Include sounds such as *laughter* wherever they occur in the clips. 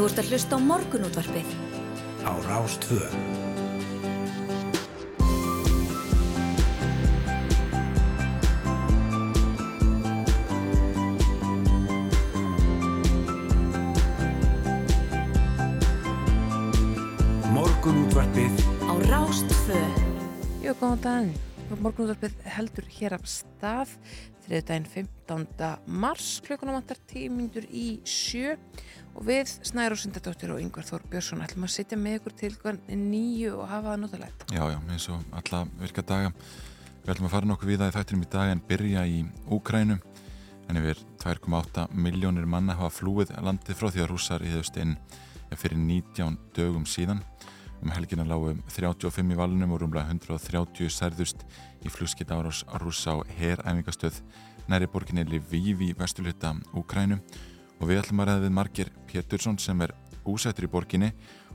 Þú ert að hlusta á morgunútvarpið. Á Rástvö. Morgunútvarpið Á Rástvö. Jú, góðan daginn. Morgunútvarpið heldur hér af stað þriðu daginn 15. mars klukkunum vantar tímindur í sjö og við Snæður og Sindardóttir og Yngvar Þór Björnsson ætlum að sitja með ykkur til nýju og hafa það notalegt. Já, já, eins og alla virka daga. Við ætlum að fara nokkuð við það í þættinum í dag en byrja í Úkrænu en yfir 2,8 miljónir manna hafa flúið landið frá því að rússar íðust inn fyrir 19 dögum síðan. Um helgina lágu 35 í valunum og rúmlega 130 særðust í flugskitt árás rússa á heræfingastöð næri borginni Lviv í vestuluta Úkrænu og við ætlum að ræða við Marger Pétursson sem er úsættur í borginni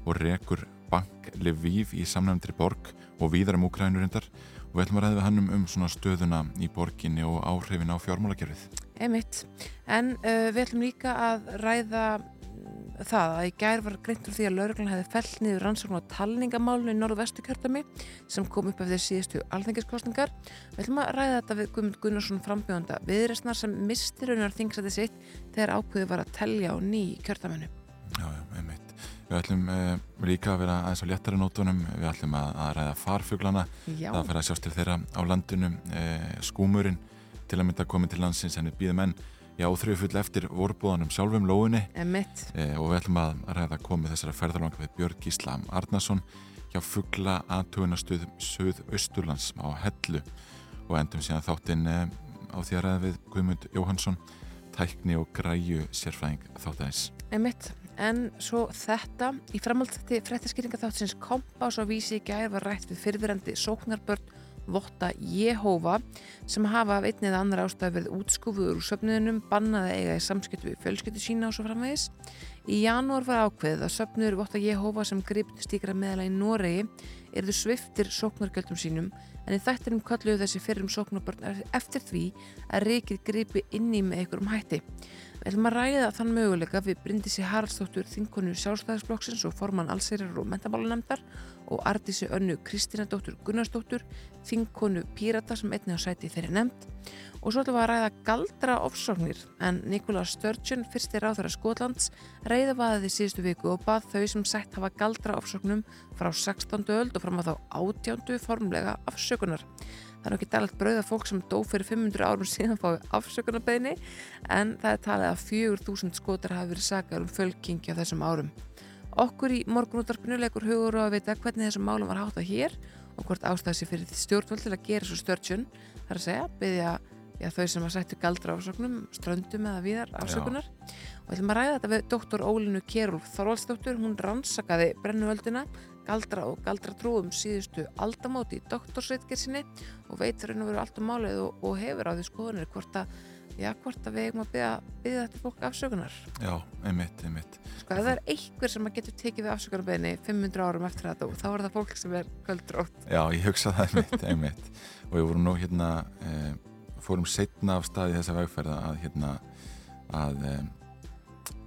og rekur bank Lviv í samnæmndri borg og víðar um Úkrænurindar og við ætlum að ræða við hann um, svona stöðuna í borginni og áhrifin á fjármálagerfið. Emitt, en uh, við ætlum líka að ræða það að í gær var greint úr því að lauruglan hefði fellt niður rannsókn á talningamálinu í norðvestu kjörtami sem kom upp eftir síðustu alþengiskostningar. Við ætlum að ræða þetta við Guðmund Gunnarsson frambjóðanda viðresnar sem mistir raunar þingsæti sitt þegar ákveði var að telja á ný kjörtaminu. Já, já, einmitt. Við ætlum eh, líka að vera aðeins á léttari nótunum, við ætlum að, að ræða farfuglana, Já. það fyrir að sjást til þeirra á landinu, eh, skúmurinn til að mynda komið til landsins en við býðum enn já, þrjufull eftir vorbúðanum sjálfum lóinni Emitt, e, og við ætlum að ræða komið þessara ferðarlanga við Björg Gísla Arnason hjá fuggla aðtugunastuð Suð-Östurlands á Hellu og endum síðan þáttinn e, á því að ræða við Guðmund Jóhansson tækni og græju sérfræðing þáttæðis. emitt. En svo þetta, í framhaldstætti fréttaskýringa þáttsins kompás og vísi í gær var rætt við fyrfirandi sóknarbörn Votta Jehova sem hafa af einnið annar ástæðu verið útskúfuður úr söfnuðunum, bannaði eiga í samskiptu við fjölskyttu sína og svo framvegis. Í janúar var ákveðið að söfnuður Votta Jehova sem gript stíkra meðala í Noregi erðu sviftir sóknargjöldum sínum en í þættinum kalluðu þessi fyrrum sóknarbörn eftir því að reykið gripi inn í með einhverjum hætti. Við ætlum að ræða þann möguleika við Bryndisi Haraldsdóttur Þinkonu sjálfstæðisflokksins og formann allseirar og mentamálunemdar og Artísi önnu Kristínadóttur Gunnarsdóttur Þinkonu Pírata sem einnig á sæti þeirri nefnd og svo ætlum við að ræða galdra ofsóknir en Nikola Sturgeon, fyrsti ráþara Skotlands, reyða vaðið í síðustu viku og bað þau sem sætt hafa galdra ofsóknum frá 16. öld og fram að þá átjándu formlega afsökunar. Það er ekki dælat brauða fólk sem dó fyrir 500 árum síðan fái afsökunarbeginni en það er talið að 4000 skotar hafi verið sakar um fölkingi á þessum árum. Okkur í morgunúttarpinu leikur hugur og að vita hvernig þessum málum var hátt að hér og hvort ástæðsi fyrir stjórnvöld til að gera svo störtjun þar að segja, byggja já, þau sem að sættu galdra ásöknum, ströndum eða viðar ásökunar og við ætlum að ræða þetta við doktor Ólinu Kjærúlf Þorvaldsdóttur, hún rannsakaði brennuvöldina, galdra og galdra trúum síðustu aldamóti í doktorsreitgersinni og veit raun og veru allt um málið og, og hefur á því skoðunir hvort að, já, hvort að við eigum að byggja, þetta fólk afsökunar Já, einmitt, einmitt. ef það er einhver sem að getur tekið við afsökunarbeginni 500 árum eftir þetta og þá er það fólk sem er kvöldrótt Já, ég hugsa það einmitt, einmitt. Og við vorum nú hérna, e, fórum setna af staði þessa vegferða að hérna, að, e,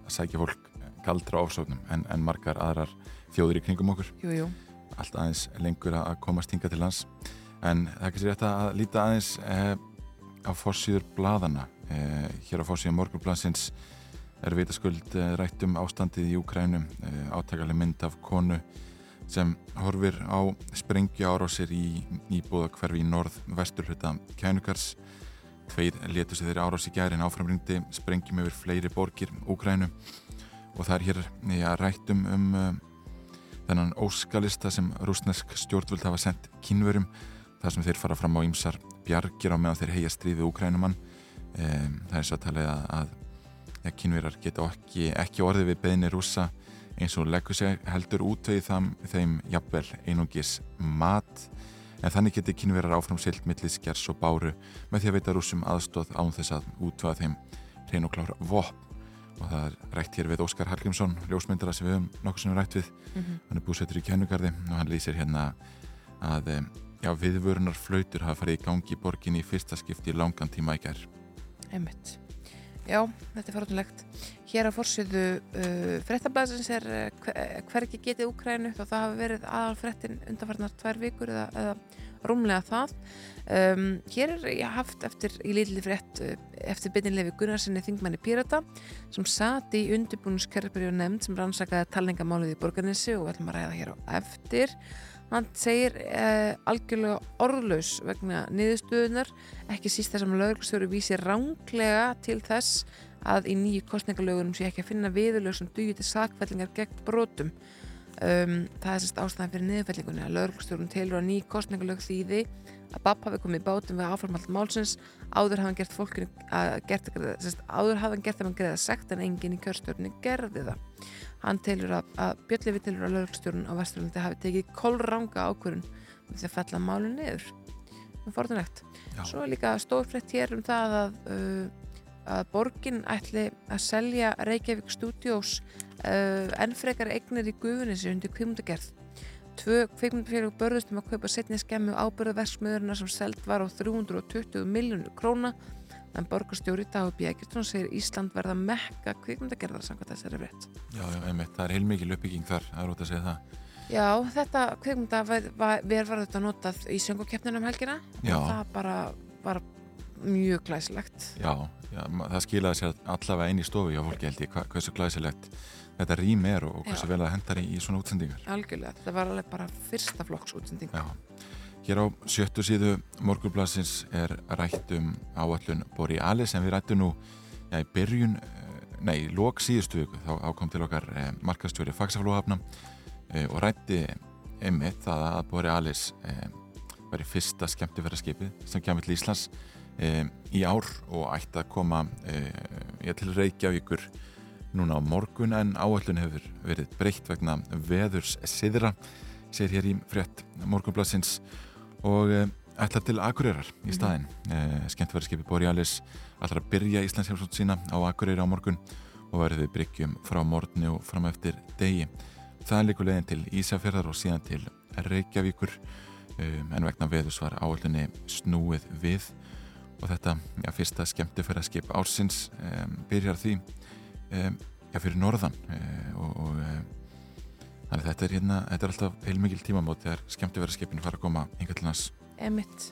að sækja fólk galdra ofsóknum en, en margar aðrar þjóður í kringum okkur. Jú, jú, allt aðeins lengur að komast hinga til lands en það er kannski rétt að líta aðeins eh, á fórsýður bladana eh, hér á fórsýður morgunblansins er vitaskuld eh, rætt um ástandið í Úkrænum eh, átakalega mynd af konu sem horfir á sprengju árásir í íbúða hverfi í norð-vesturhluta kænukars tveir letu sig þeirri árás í gæri en áframringdi sprengjum yfir fleiri borgir Úkrænu og það er hér ja, rættum um, um þennan óskalista sem rúsnesk stjórnvöld hafa sendt kínverum þar sem þeir fara fram á ýmsar bjargir á meðan þeir heia stríðið úkrænumann um, það er svo að tala að, að ja, kínverar geta ekki, ekki orðið við beðinni rúsa eins og leggur sig heldur útvegið þeim, þeim jafnvel einungis mat. En þannig geti kínverar áfram silt millið skjars og báru með því að veita rúsum aðstóð án þess að útvaða þeim hrein og klára vopn. Og það er rætt hér við Óskar Hallgrímsson ljósmyndara sem við höfum nokkur sem við rætt við. Mm -hmm. hann er búsettur í kennugarði og hann lýsir hérna að já, viðvörunar flautur hafa farið í gangi í borginni í fyrsta skipti í langan tíma í gær einmitt Já, þetta er farutunlegt. Hér á fórsöðu uh, frettablaðsins er uh, hver, hvergi getið Úkrænu þá það hafi verið aðal frettin undanfarnar tvær vikur eða, eða rúmlega það. Um, hér er ég haft eftir í litli frett uh, eftir byrjinlefi Gunnarsinni Þingmanni Pírata sem sati í undirbúnuskerfbyrju nefnd sem rannsakaði talningamálið í borgarnissi og við ætlum að ræða hér á eftir. Hann segir eh, algjörlega orðlaus vegna niðurstöðunar, ekki síst þess að lögurstjóri vísi ránglega til þess að í nýju kostningalögunum sé ekki að finna viðurlög sem dugir til sakfellingar gegn brotum. Um, það er sérst ástæðan fyrir niðurfellingunni. Að lögurstjórun telur að nýju kostningalög þýði að Bapp hafi komið í bátum við áframhald málsins. Áður hafa hann gert fólkinu að gert, sérst, áður hafa hann gert að hann greiða sekt en enginn í kjörstjórnni gerði það hann telur að, að Björnlefi telur að lögurstjórun á Vesturlandi hafi tekið kolranga ákvörun um því að fella málun niður. Um forðunlegt svo er líka stórfrett hér um það að, uh, að borgin ætli að selja Reykjavík Studios uh, ennfrekar eignir í gufunissi undir kvimundagerð tvö kveikmyndafélag börðust um að kaupa setni skemmu ábyrðaversmiðurna sem seld var á 320 miljónur króna en borgarstjóri Dagur Bjækjurtun segir Ísland verða mekka kvikmyndagerðar samkvæmt þessari rétt. Já, já, einmitt, það er heilmikið uppbygging þar, það er út að segja það. Já, þetta kvikmynda verð var þetta notað í söngukeppnunum helgina já. og það bara var mjög glæsilegt. Já, já það skilaði sér allavega einn í stofu hjá fólki held ég, hva, hversu glæsilegt þetta rým er og hversu já. vel það hendar í, í svona útsendingar. Algjörlega, þetta var alveg bara fyrsta flokks útsendingar. Hér á sjöttu síðu morgublasins er rætt um áallun Borealis en við rættum nú ja, í byrjun, eh, nei, í lók síðustu viku þá ákom til okkar eh, markastjóri Faxaflóhafna eh, og rætti einmitt það að Borealis eh, var í fyrsta skemmtifæraskipi sem kemur til Íslands eh, í ár og ætti að koma eh, til Reykjavíkur núna á morgun en áallun hefur verið breytt vegna veðurs siðra, segir hér í frétt morgunblassins og uh, ætlar til Akureyrar í mhm. staðin mm -hmm. uh, skemmtverðarskipi Borealis ætlar að byrja Íslandsjálfsótt sína á Akureyri á morgun og verður við bryggjum frá morgunni og fram eftir degi það er líka leginn til Ísafjörðar og síðan til Reykjavíkur um, en vegna veðus var áallunni snúið við og þetta ja, fyrsta skemmtifæraskip ársins um, byrjar því um, ja, fyrir norðan uh, og, og Þannig að þetta er hérna, þetta er alltaf heilmikil tímamót þegar skemmtifæraskipin fara að koma yngar til hans. Emitt,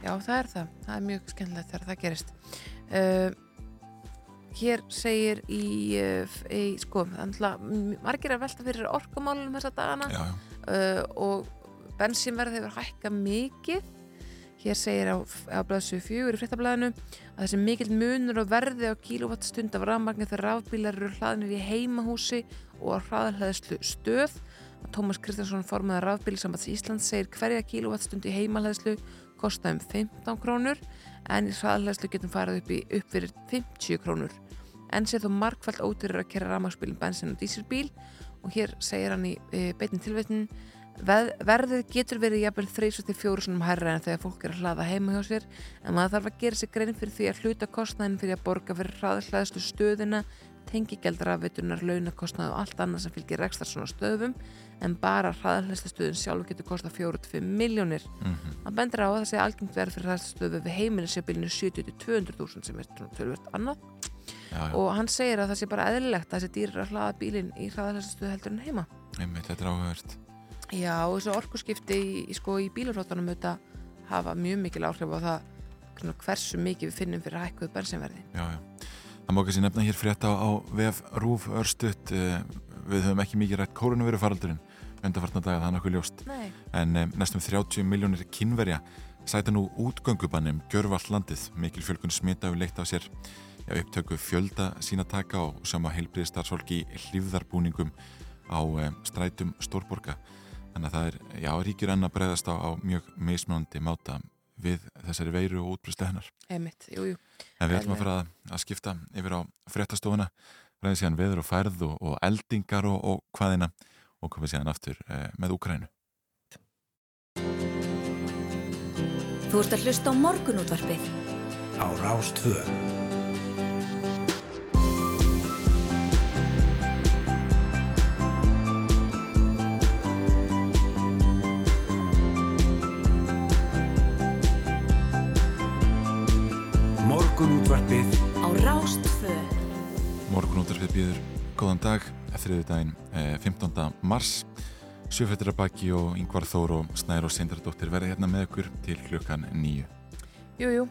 já það er það, það er mjög skemmtilegt þegar það gerist. Uh, hér segir í, uh, í sko, margir er velta fyrir orkumálunum þessa dagana já, já. Uh, og bensinverði hefur hækka mikið Hér segir á, á blæðsu fjögur í fréttablaðinu að þessi mikil munur og verði á kílowattstund af rafmagnir þegar rafbílar eru hlaðinir í heimahúsi og á hraðalhæðslu stöð. Tómas Kristjánsson formaði rafbílisamats Íslands segir hverja kílowattstund í heimalhæðslu kosta um 15 krónur en í hraðalhæðslu getum farið upp, í, upp fyrir 50 krónur. En sé þó markvælt ótyrir að kera rafmagsbílin bensin og dísilbíl og hér segir hann í e, beitin tilvettin verðið getur verið jafnvel þreys og til fjóru svona herra en þegar fólk er að hlaða heima hjá sér en maður þarf að gera sér grein fyrir því að hluta kostnæðin fyrir að borga fyrir hraðhlaðstu stöðina tengigjaldrafitunar, launakostnæð og allt annað sem fylgir ekstra svona stöðum en bara hraðhlaðstu stöðin sjálf getur kostað 4-5 miljónir mm -hmm. hann bendur á að það sé algengt verð fyrir hraðhlaðstu stöðu við heimilisjöbilinu 70-200.000 sem er tölvört annað já, já. og hann segir að það sé bara eðlilegt að þessi dýr að hlaða bílinn í hraðhlaðstu stöðu heldur en heima Einmitt, þetta er áhugavert Já, þessu orkurskipti í, í, sko, í auðvitað hafa mjög mikil áhrif á það hversu mikið við finnum fyrir hækkuð bensinverði. Já, já. Það má kannski nefna hér frétt á, á VF Rúf Örstutt. Eh, við höfum ekki mikið rætt kórunveru faraldurinn undarfartna dag að það er nokkuð ljóst. Nei. En um, næstum 30 miljónir kynverja sæta nú útgöngubannum gjörvall landið. Mikil fjölgun smita hefur leitt á sér já, upptöku fjölda sína taka og sama heilbriðstarfsfólki hlýfðarbúningum á um, strætum Stórborga þannig að það er, já, ríkir enn að breyðast á, á mjög mismunandi máta við þessari veiru og útbreyðslu hennar. Einmitt, jú, jú. En við ætlum að fara að, að skipta yfir á fréttastofuna ræðið síðan veður og færð og, og eldingar og, og hvaðina og komið síðan aftur eh, með Úkrænu Þú ert að hlusta á morgunútvarpið. Á Rástvöð Morgunútarfið býður góðan dag þriðu daginn 15. mars. Sjöfættir að baki og Yngvar Þór og Snær og Sindardóttir verði hérna með okkur til klukkan nýju Jújú,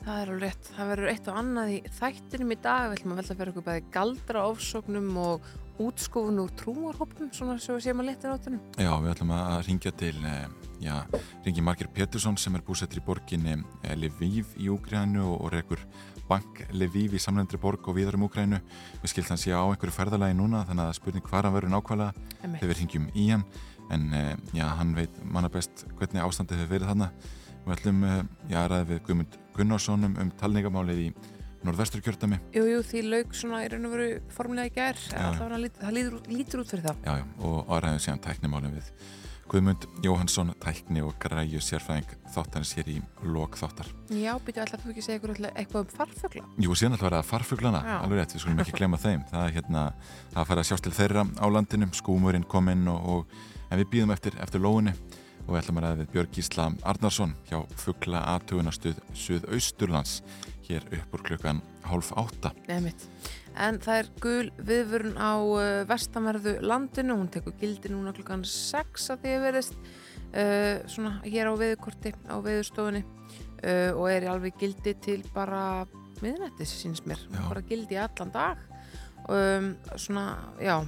það er alveg rétt. Það verður eitt og annað í þættinum í dag. Við ætlum að velta fyrir okkur bæði galdra ofsóknum og útskofun úr trúarhópum svona sem við séum að leta náttúrulega Já, við ætlum að ringja til eh, já, ringi Marger Petursson sem er búsettur í borginni eh, Lviv í Úgrænu og, og rekur Bank Lviv í samlendri borg og viðar um Úkrænu. Við skilt hann sé á einhverju ferðalagi núna þannig að spurning hvað hann verður nákvæmlega þegar við ringjum í hann en uh, já, hann veit manna best hvernig ástandið hefur verið þarna. Við ætlum uh, já, að ræða við Guðmund Gunnárssonum um talningamálið í norðvestur kjörtami. Jú, jú, því laug svona í raun og veru formulega í gerð, það lítur, út fyrir það. Já, já, og aðræðum síðan tæknimálið við Guðmund Jóhansson, tækni og græju sérfræðing þáttanins hér í lok þáttar. Já, byrju alltaf þú ekki segja ykkur eitthvað um farfugla? Jú, síðan alltaf verða farfuglana, Já. alveg rétt, við skulum ekki glemja þeim. Það er hérna að fara að sjást til þeirra á landinum, skúmurinn kom inn og, og en við býðum eftir, eftir lóðinni og við ætlum að ræða við Björg Gísla Arnarsson hjá Fugla aðtugunastuð Suðausturlands hér upp úr klukkan hálf átta. Nefnitt en það er gul viðvörun á uh, vestanverðu landinu, hún tekur gildi núna klukkan 6 að því að verðist uh, svona hér á viðkorti á viðstofunni uh, og er í alveg gildi til bara miðnættis síns mér, já. bara gildi allan dag. Um, svona, já,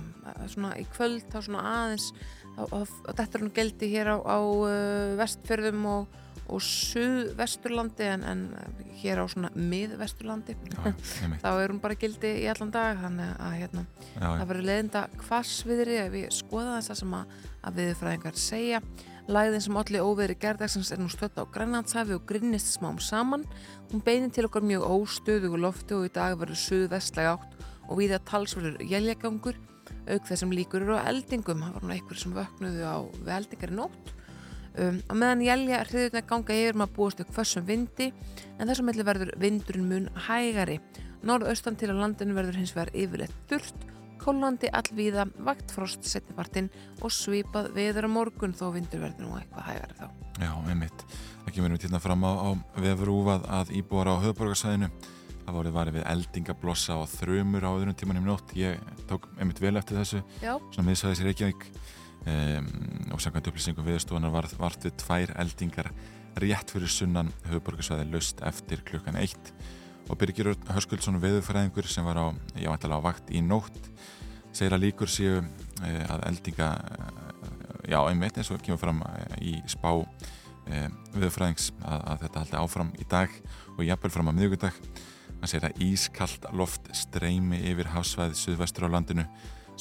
svona í kvöld þá svona aðeins og þetta er hún gildi hér á, á uh, vestfjörðum og og suð-vesturlandi en, en hér á svona mið-vesturlandi. *laughs* Þá er hún bara gildi í allan dag þannig að hérna, já, það verður leðinda hvassviðri að við skoða þess að sem að, að viðfræðingar segja. Læðin sem allir óveri gerðagsans er nú stött á Grænlandshafi og grinnist smám saman. Hún beinir til okkar mjög óstöðu og lofti og í dag verður suð-vestlega átt og við að talsverður jæljagangur auk þessum líkur eru á eldingum. Það var nú einhver sem vöknuðu á veldingar í nótt Um, á meðan jælja hriðurna ganga yfir maður búast upp fössum vindi en þessum melli verður vindurinn mun hægari. Norðaustan til á landinu verður hins vegar yfirleitt þurft, kólandi allvíða, vaktfrost setnipartin og svipað veður á morgun þó vindur verður nú eitthvað hægari þá. Já, einmitt. Ekki verðum við til það fram á, á vefurúvað að íbúar á höfuborgarsæðinu. Það voruð varið við eldingablossa og þrömur á öðrum tímanum nótt. Ég tók einmitt vel eftir þessu, Já. svona miðsæðis Reykjavík um, og samkvæmt upplýsingum viðstofunar varð vartu tvær eldingar rétt fyrir sunnan höfuborgarsvæði löst eftir klukkan eitt. Og Birgir Hörskuldsson veðufræðingur sem var á, já, á vakt í nótt segir að líkur séu e, að eldinga e, já, einmitt eins og kemur fram e, í spá veðufræðings að, að þetta haldi áfram í dag og jafnvel fram á miðugundag hann segir að ískallt loft streymi yfir hafsvæðið suðvestur á landinu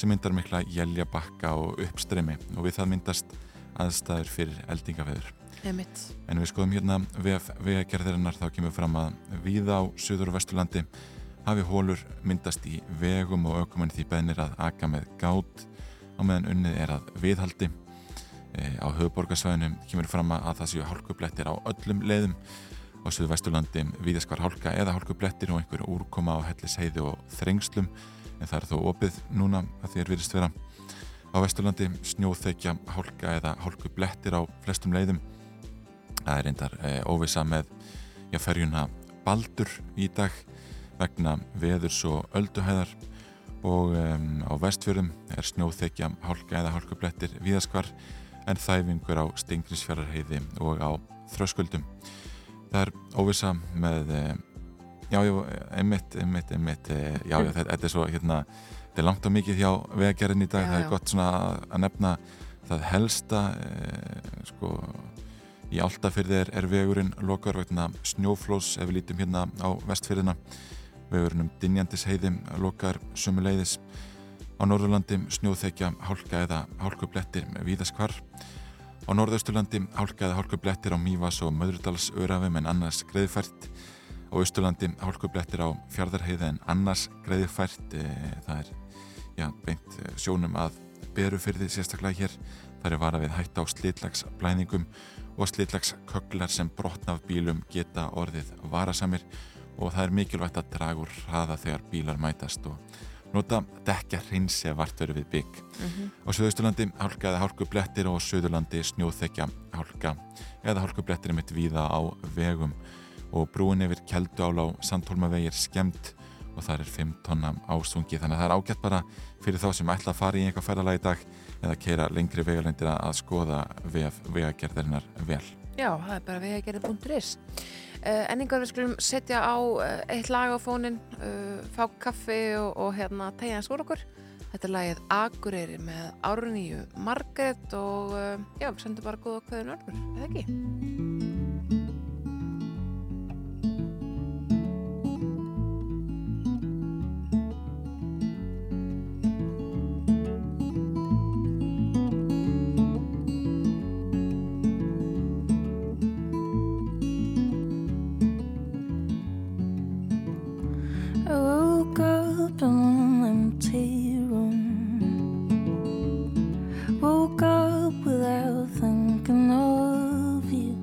sem myndar mikla jæljabakka og uppstremi og við það myndast aðstæður fyrir eldingafeður. En við skoðum hérna vegagerðirinnar þá kemur fram að við á Suður og Vesturlandi hafi hólur myndast í vegum og aukumenn því beðnir að aka með gát á meðan unnið er að viðhaldi. E, á höfuborgarsvæðinu kemur fram að það séu hálkublettir á öllum leiðum. Á Suður Vesturlandi viðaskvar hálka eða hálkublettir og einhver úrkoma á helliseiði og þrengslum en það er þó opið núna að því er virðist vera. Á Vesturlandi snjóþekja hálka eða hálku blettir á flestum leiðum. Það er reyndar e, óvisa með já, ferjuna Baldur í dag vegna veðurs og ölduhæðar. Og um, á vestfjörðum er snjóþekja hálka eða hálku blettir viðaskvar en þæfingur á Stingrinsfjörðarheiði og á Þröskuldum. Það er óvisa með e, Já, já, einmitt, einmitt, einmitt, eh, já, já, þetta, er svo, hérna, þetta er langt og mikið hjá vegagerðin í dag, já, það er já. gott svona að nefna það helsta, eh, sko, í áltafyrði er, er vegurinn lokar vegna snjóflós, ef við lítum hérna á vestfyrðina, vegurinn um Dinjandis heiði lokar sumuleiðis, á Norðurlandi snjóþekja hálka eða hálkublettir með víðaskvar, á Norðausturlandi hálka eða hálkublettir á Mývas og Möðrudalsörafum en annars greiðfært, Á Östurlandi hálkublettir á fjardarheiði en annars greiði fært. E, það er já, beint e, sjónum að beru fyrir því sérstaklega hér. Það er varað við hætta á slitlagsblæningum og slitlagskögglar sem brotna af bílum geta orðið varasamir og það er mikilvægt að draga úr hraða þegar bílar mætast og nota dekja hreins eða vartöru við bygg. Mm -hmm. Á Suðausturlandi hálka eða hálkublettir og Suðurlandi snjóþekja hálka eða hálkublettir mitt víða á vegum og brúin yfir Kjelduál á Sandholmavegi er skemmt og það er 5 tonna ástungi þannig að það er ágætt bara fyrir þá sem ætla að fara í einhvað ferðalagi dag eða keira lengri vegalendir að skoða vegagerðarinnar vel. Já, það er bara vegagerði.is uh, En yngar við skulum setja á uh, eitt lag á fónin uh, fá kaffi og, og hérna tegja hans úr okkur Þetta er lagið Akureyri með Árníu Margret og já, við sendum bara góða nörgur, eða ekki? up an empty room. Woke up without thinking of you.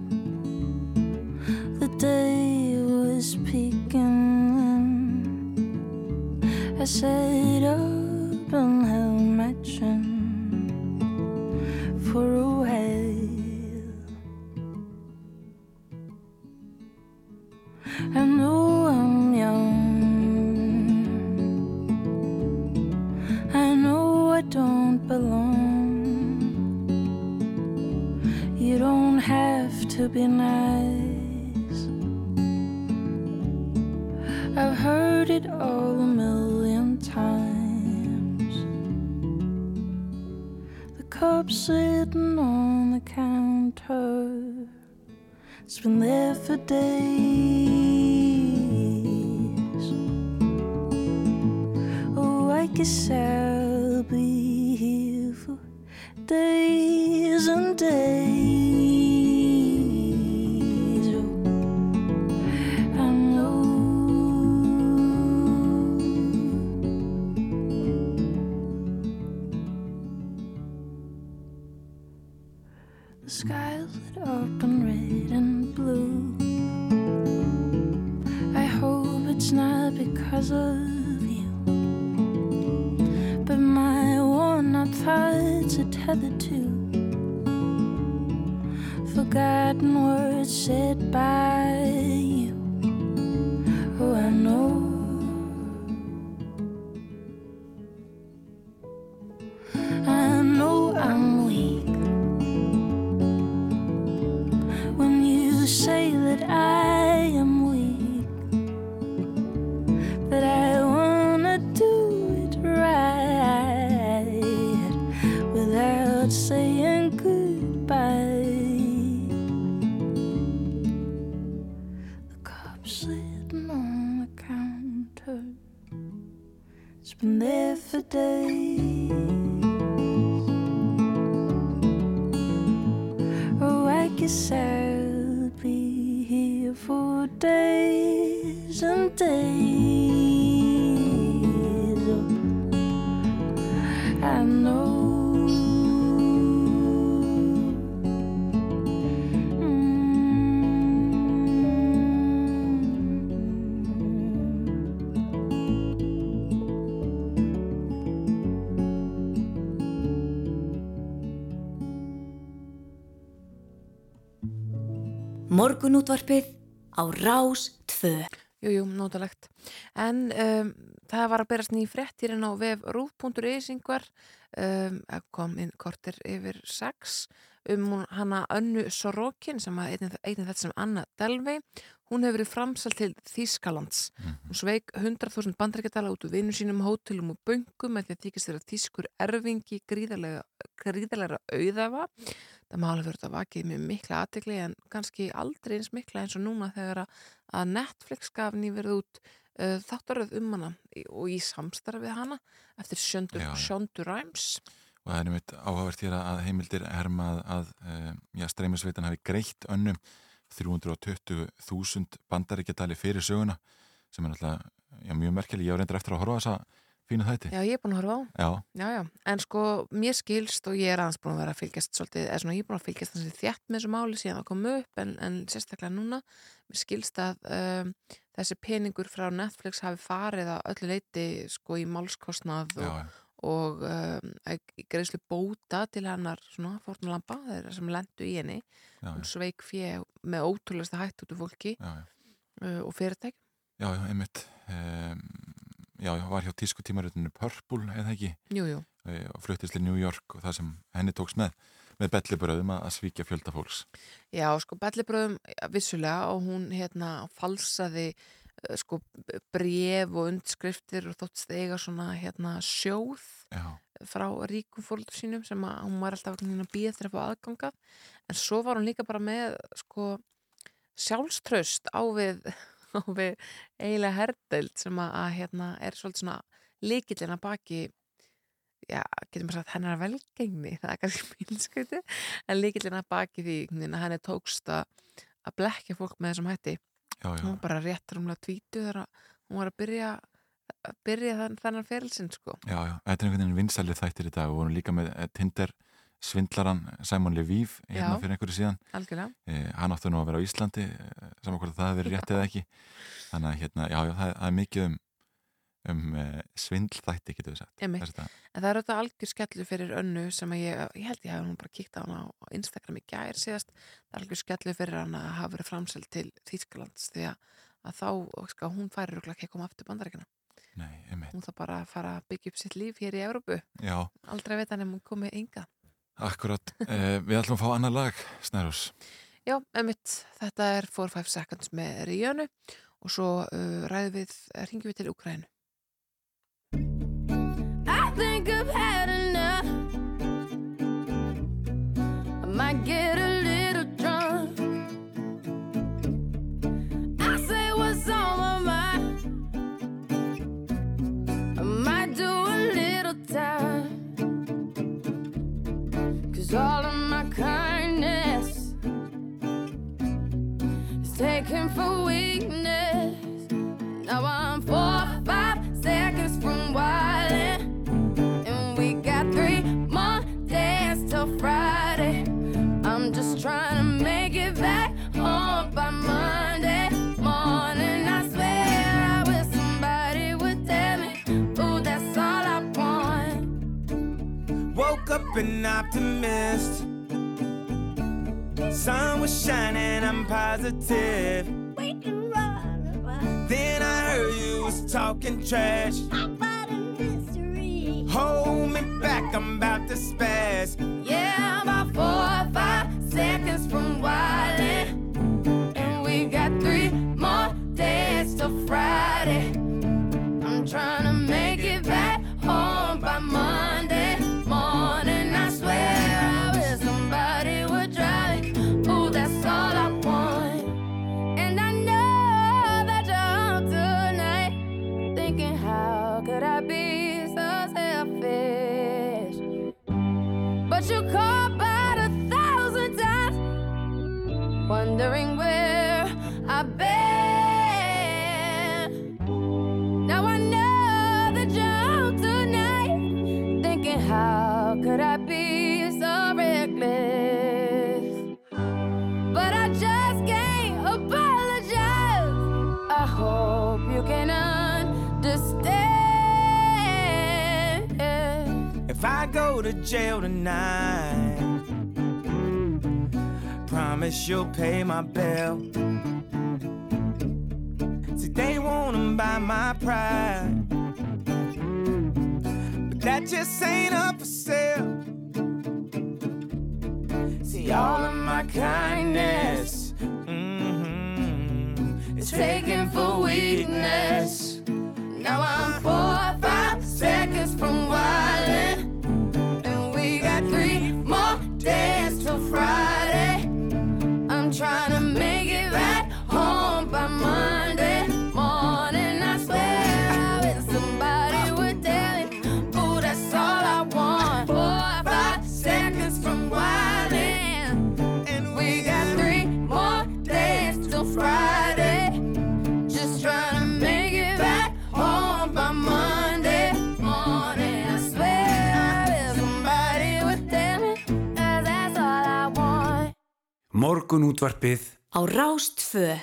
The day was peeking in. I sat up and held my chin for be nice. I've heard it all a million times. The cup sitting on the counter, it's been there for days. Oh, I guess I'll be here for days and days. Morgunútvarpið á Rás 2. Jújú, nótalegt. En um, það var að berast nýjum frettirinn á vef rúf.is yngvar, um, kom inn kortir yfir 6 um hana Önnu Sorokin sem að einnig þetta sem Anna Delvey hún hefur verið framsal til Þískalands mm -hmm. hún sveik 100.000 bandrækjadala út úr vinnu sínum, hótelum og böngum því að þykist þeirra Þískur erfingi gríðarlega, gríðarlega auðafa það máli verið að vakið með mikla aðtegli en kannski aldrei eins mikla eins og núna þegar að Netflix gaf nýverð út uh, þáttaröð um hana og í samstarfið hana eftir Shondu Rhimes og það er einmitt áhagvert hér að heimildir herma að, að já, streymisveitan hafi greitt önnum 320.000 bandaríkjadali fyrir söguna sem er alltaf já, mjög merkeli, ég á reyndir eftir að horfa þessa fínu þætti. Já, ég er búin að horfa á. Já. Já, já, en sko mér skilst og ég er aðeins búin að vera að fylgjast svolítið, eða svona ég er búin að fylgjast þannig þjætt með þessu máli síðan að koma upp en, en sérstaklega núna, mér skilst að um, þessi peningur frá Netflix hafi farið að öllu leiti sko í málskostnað og, já, og um, greiðslu bóta til hennar svona fórnulampa þeirra sem lendu í henni. Hún sveik fjö með ótrúlega hætt út af fólki já, uh, og fyrirtæk Já, já, einmitt. Um, já, var hjá tískutímarutinu Purple, eða ekki Jú, jú. og fluttist til New York og það sem henni tóks með með bellibröðum að, svíkja fjölda fólks Já, sko, bellibröðum vissulega og hún hérna falsaði sko bref og undskriftir og þótt stega svona hérna sjóð Já. frá ríkum fólkur sínum sem að hún var alltaf að býða þeirra á aðgangað en svo var hún líka bara með sko sjálfströst á við, *laughs* á við eiginlega herdeld sem að, að hérna er svolítið svona líkillin að baki já, getum bara sagt hennar velgengni, það er kannski *laughs* mínskauti en líkillin að baki því að henni tókst að blekja fólk með þessum hætti. Já, já. hún bara rétt rúmlega tvítu þegar hún var að byrja að byrja þann, þannan ferilsinn sko. Já, já, þetta er einhvern veginn vinsælið þættir í dag og vorum líka með eh, Tinder svindlaran Simon Levív hérna Já. fyrir einhverju síðan. Eh, hann áttu nú að vera á Íslandi eh, saman hvort það hefur verið rétt eða ekki. *laughs* Þannig að hérna, já, já, það, það er mikið um um eh, svindlþætti, getur við sagt. En það er auðvitað algjör skellu fyrir önnu sem ég, ég held ég hafi hún bara kíkt á hana á Instagram í gær síðast. Það er algjör skellu fyrir hana að hafa verið framseld til Þýskalands því að, að þá, sko, hún færi rúglega ekki að koma aftur bandaríkina Nei, hún þarf bara að fara að byggja upp sitt líf hér í Evrópu. Já, aldrei veit hann ef hún komið ynga akkurat. Eh, Við ætlum að fá annar lag, Snærós Já, emitt, þetta er 4-5 seconds með Ríönu og svo uh, ræðum við, ringjum við til Ukrænu I think I've had enough. I might get Cause all of my kindness is taken for weakness. Now I'm four, five seconds from wildin'. And we got three more days till Friday. I'm just trying an optimist. Sun was shining, I'm positive. Then I heard you was talking trash. Hold me back, I'm about to spaz. Yeah, I'm about four or five seconds from wildin'. And we got three more days till Friday. I'm trying to If I go to jail tonight, promise you'll pay my bill. See, they wanna buy my pride, but that just ain't up for sale. See, all of my kindness mhm, is taken for weakness. Now I'm four five seconds from wildin', dance till Friday. Morgun útvarpið Á Rástfö.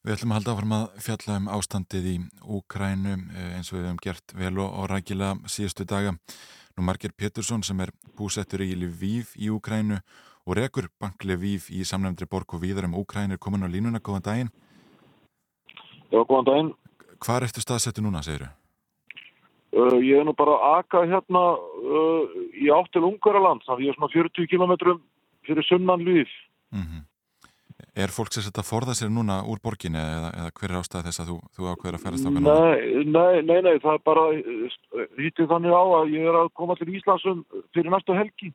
Við ætlum að halda áfram að fjalla um ástandið í Úkrænu eh, eins og við hefum gert vel og, rækilega síðustu daga. Nú Marger Pétursson sem er búsettur í Lviv í Úkrænu og rekur bank Lviv í samnefndri borg og víðar um Úkrænu er komin á línuna, góðan daginn. Já, góðan daginn. Hvar ertu staðsettu núna, segiru? Uh, ég er nú bara að aka hérna uh, í átt til Ungaraland, þannig að ég er svona 40 kilometrum fyrir sunnan líf. Mm Er fólk sér að forða sér núna úr borginni eða, eða hver er ástæð þess að þú, þú ákveður að ferast ákveð núna? Nei, nei, nei, nei, það er bara hýttið þannig á að ég er að koma til Íslandsum fyrir næstu helgi.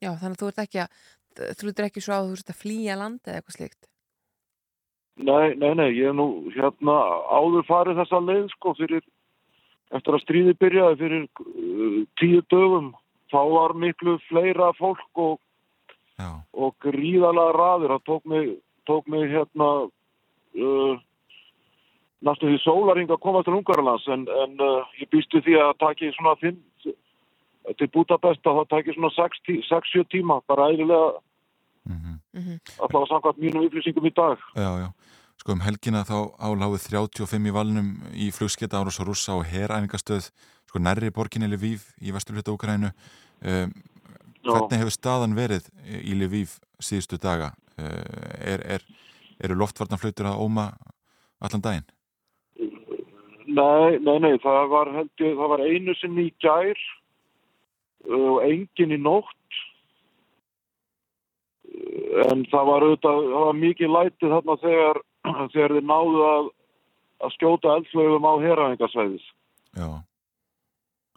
Já, þannig að þú ert ekki að, þú ert ekki svo að þú ert að flýja landi eða eitthvað slíkt. Nei, nei, nei, ég er nú hérna áður farið þessa leið sko fyrir, eftir að stríði byrjaði fyrir uh, tíu dögum, þá var miklu fleira fólk og, Já, og gríðalega raður, það tók mig, tók mig hérna uh, næstu því sólaring að komast til Ungarlands en, en uh, ég býstu því að það taki svona fimm, til Budapest að það taki svona 6-7 tíma, bara eðlilega mhm. allavega samkvæmt mínum upplýsingum í dag. já, já. Sko um helgina þá áláfið 35 í valnum í flugsketa árás og rússa og heræfingastöð sko nærri borginni Lviv í vesturluta Úkrænu. Um. Hvernig hefur staðan verið í Lviv síðustu daga? Uh, er, er, eru loftvarnaflautur að óma allan daginn? Nei, nei, nei, það var, ég, það var einu sinni í gær og engin í nótt en það var auðvitað, það var mikið lætið þarna þegar, þegar þið náðu að, að skjóta eldflögum á heraðingasvæðis. Já.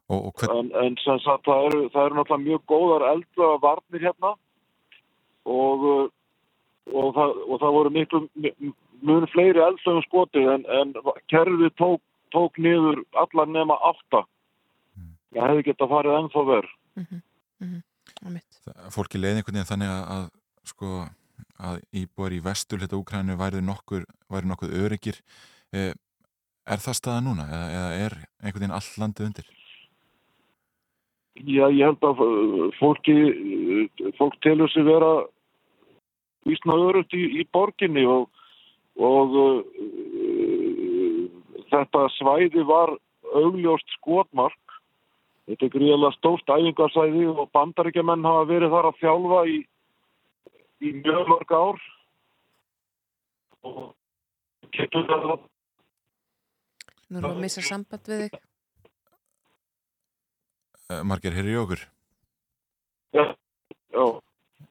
Og, og hvern, En, en sem sagt, það eru, það eru náttúrulega mjög góðar eldflöga varnir hérna og, uh, og, það, og það voru miklu m- mun fleiri eldflögum skotið en, en kerfið tók, tók niður allar nema átta. Það hefði gett að farið ennþá verð. fólki leiði einhvern veginn þannig að, að sko að íbúar í vesturluta Úkrænu væri nokkur, væri nokkuð öryggir. Eh, er það staða núna eða, eða er einhvern veginn all landið undir? Já, ég held að uh, fólki, uh, fólk telur sig vera vísna örugt í, í borginni og, og uh, þetta svæði var augljóst skotmark. Þetta er gríðilega stórt æfingarsæði og bandaríkjumenn hafa verið þar að þjálfa í, í mjög mörg ár. Nú erum við að missa samband við þig. Eh, Margir, hér er okkur. Já, já.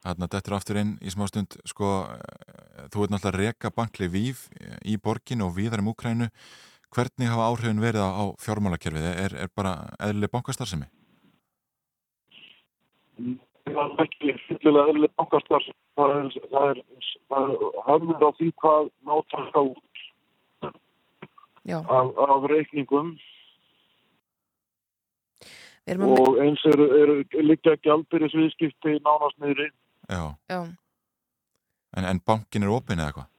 Þarna dettur aftur inn í smástund, sko, eh, þú ert náttúrulega að reka bankli víf í borgin og víðar um Úkrænu. Hvernig hafa áhrifin verið á, á fjármálakerfið? Er, er bara eðlileg bankastarðsemi? það er ekki fyllilega eðlileg bankastar það er, það er, er höfður á því hvað nátaka út af, af reikningum að, og eins eru er, liggja gjaldbyrjusviðskipti nánast niðri Já. já, En, en bankin er opinn eða eitthvað?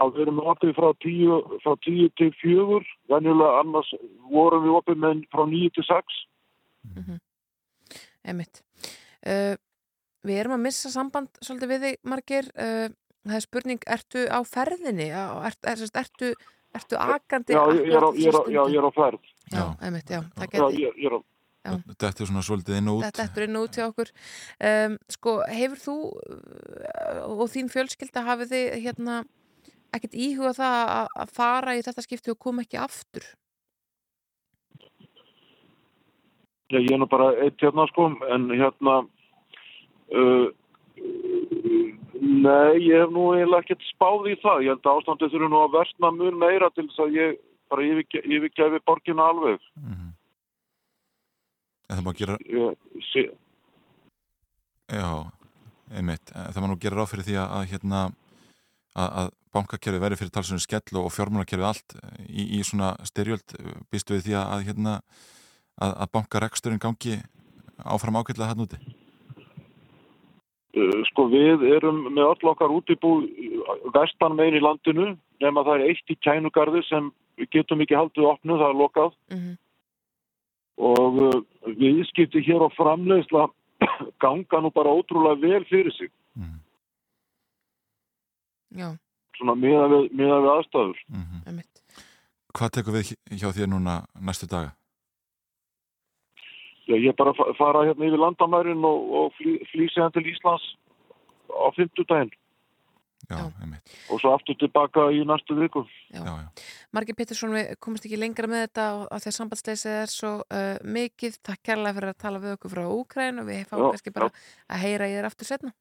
að við erum opið frá 10 frá 10 til 4 venjulega annars vorum við opið með frá 9 til 6 emitt. Uh, við erum að missa samband svolítið við þig, Margir. Uh, það er spurning, ertu á ferðinni? Er, er, ertu, ertu akandi? já, ég, ég, er á, ég, er á, já, ég er á ferð Já, emitt, já, það Já. Þetta er svona svolítið inn og út. Þetta er inn og út hjá okkur. Um, sko, hefur þú uh, og þín fjölskylda hafið þið hérna ekkert íhuga það að- að fara í þetta skipti og koma ekki aftur? Já, ég er nú bara eitt hérna sko, en hérna, uh, nei, ég hef nú eiginlega ekkert spáð í það. Ég held að ástandið þurfi nú að versna mun meira til þess að ég bara yfirgefi borgina alveg. En það má gera, sé, já, einmitt, Eh, það má nú gera ráð fyrir því að, að hérna, að, að bankakerfið verði fyrir talsunum skell og fjármálakerfið allt í, í svona styrjöld býstu við því að, að hérna, að, að bankareksturinn gangi áfram ágætlega hann úti? uh, sko, við erum með öll okkar útibú uh, vestan megin í landinu, nema það er eitt í kænugarði sem við getum ekki haldið opnu, það er lokað. Mhm. Og uh, viðskipti hér á framleiðsla *clears throat* ganga nú bara ótrúlega vel fyrir sig. Já, svona miða við, miða við aðstæður. emitt. Hvað tekur við hjá þér núna næstu daga? Já, ég er bara að fa- fara hérna yfir landamærin og, og flý, flý séðan til Íslands á fimmtudaginn. Já, Já. og svo aftur tilbaka í næstu viku. Já. já, já. Margir Pétursson, við komumst ekki lengra með þetta á, því að sambandsleysið er svo uh, mikið. Takk kærlega fyrir að tala við okkur frá Úkræn og við fáum Já, kannski bara að heyra í þér aftur setna.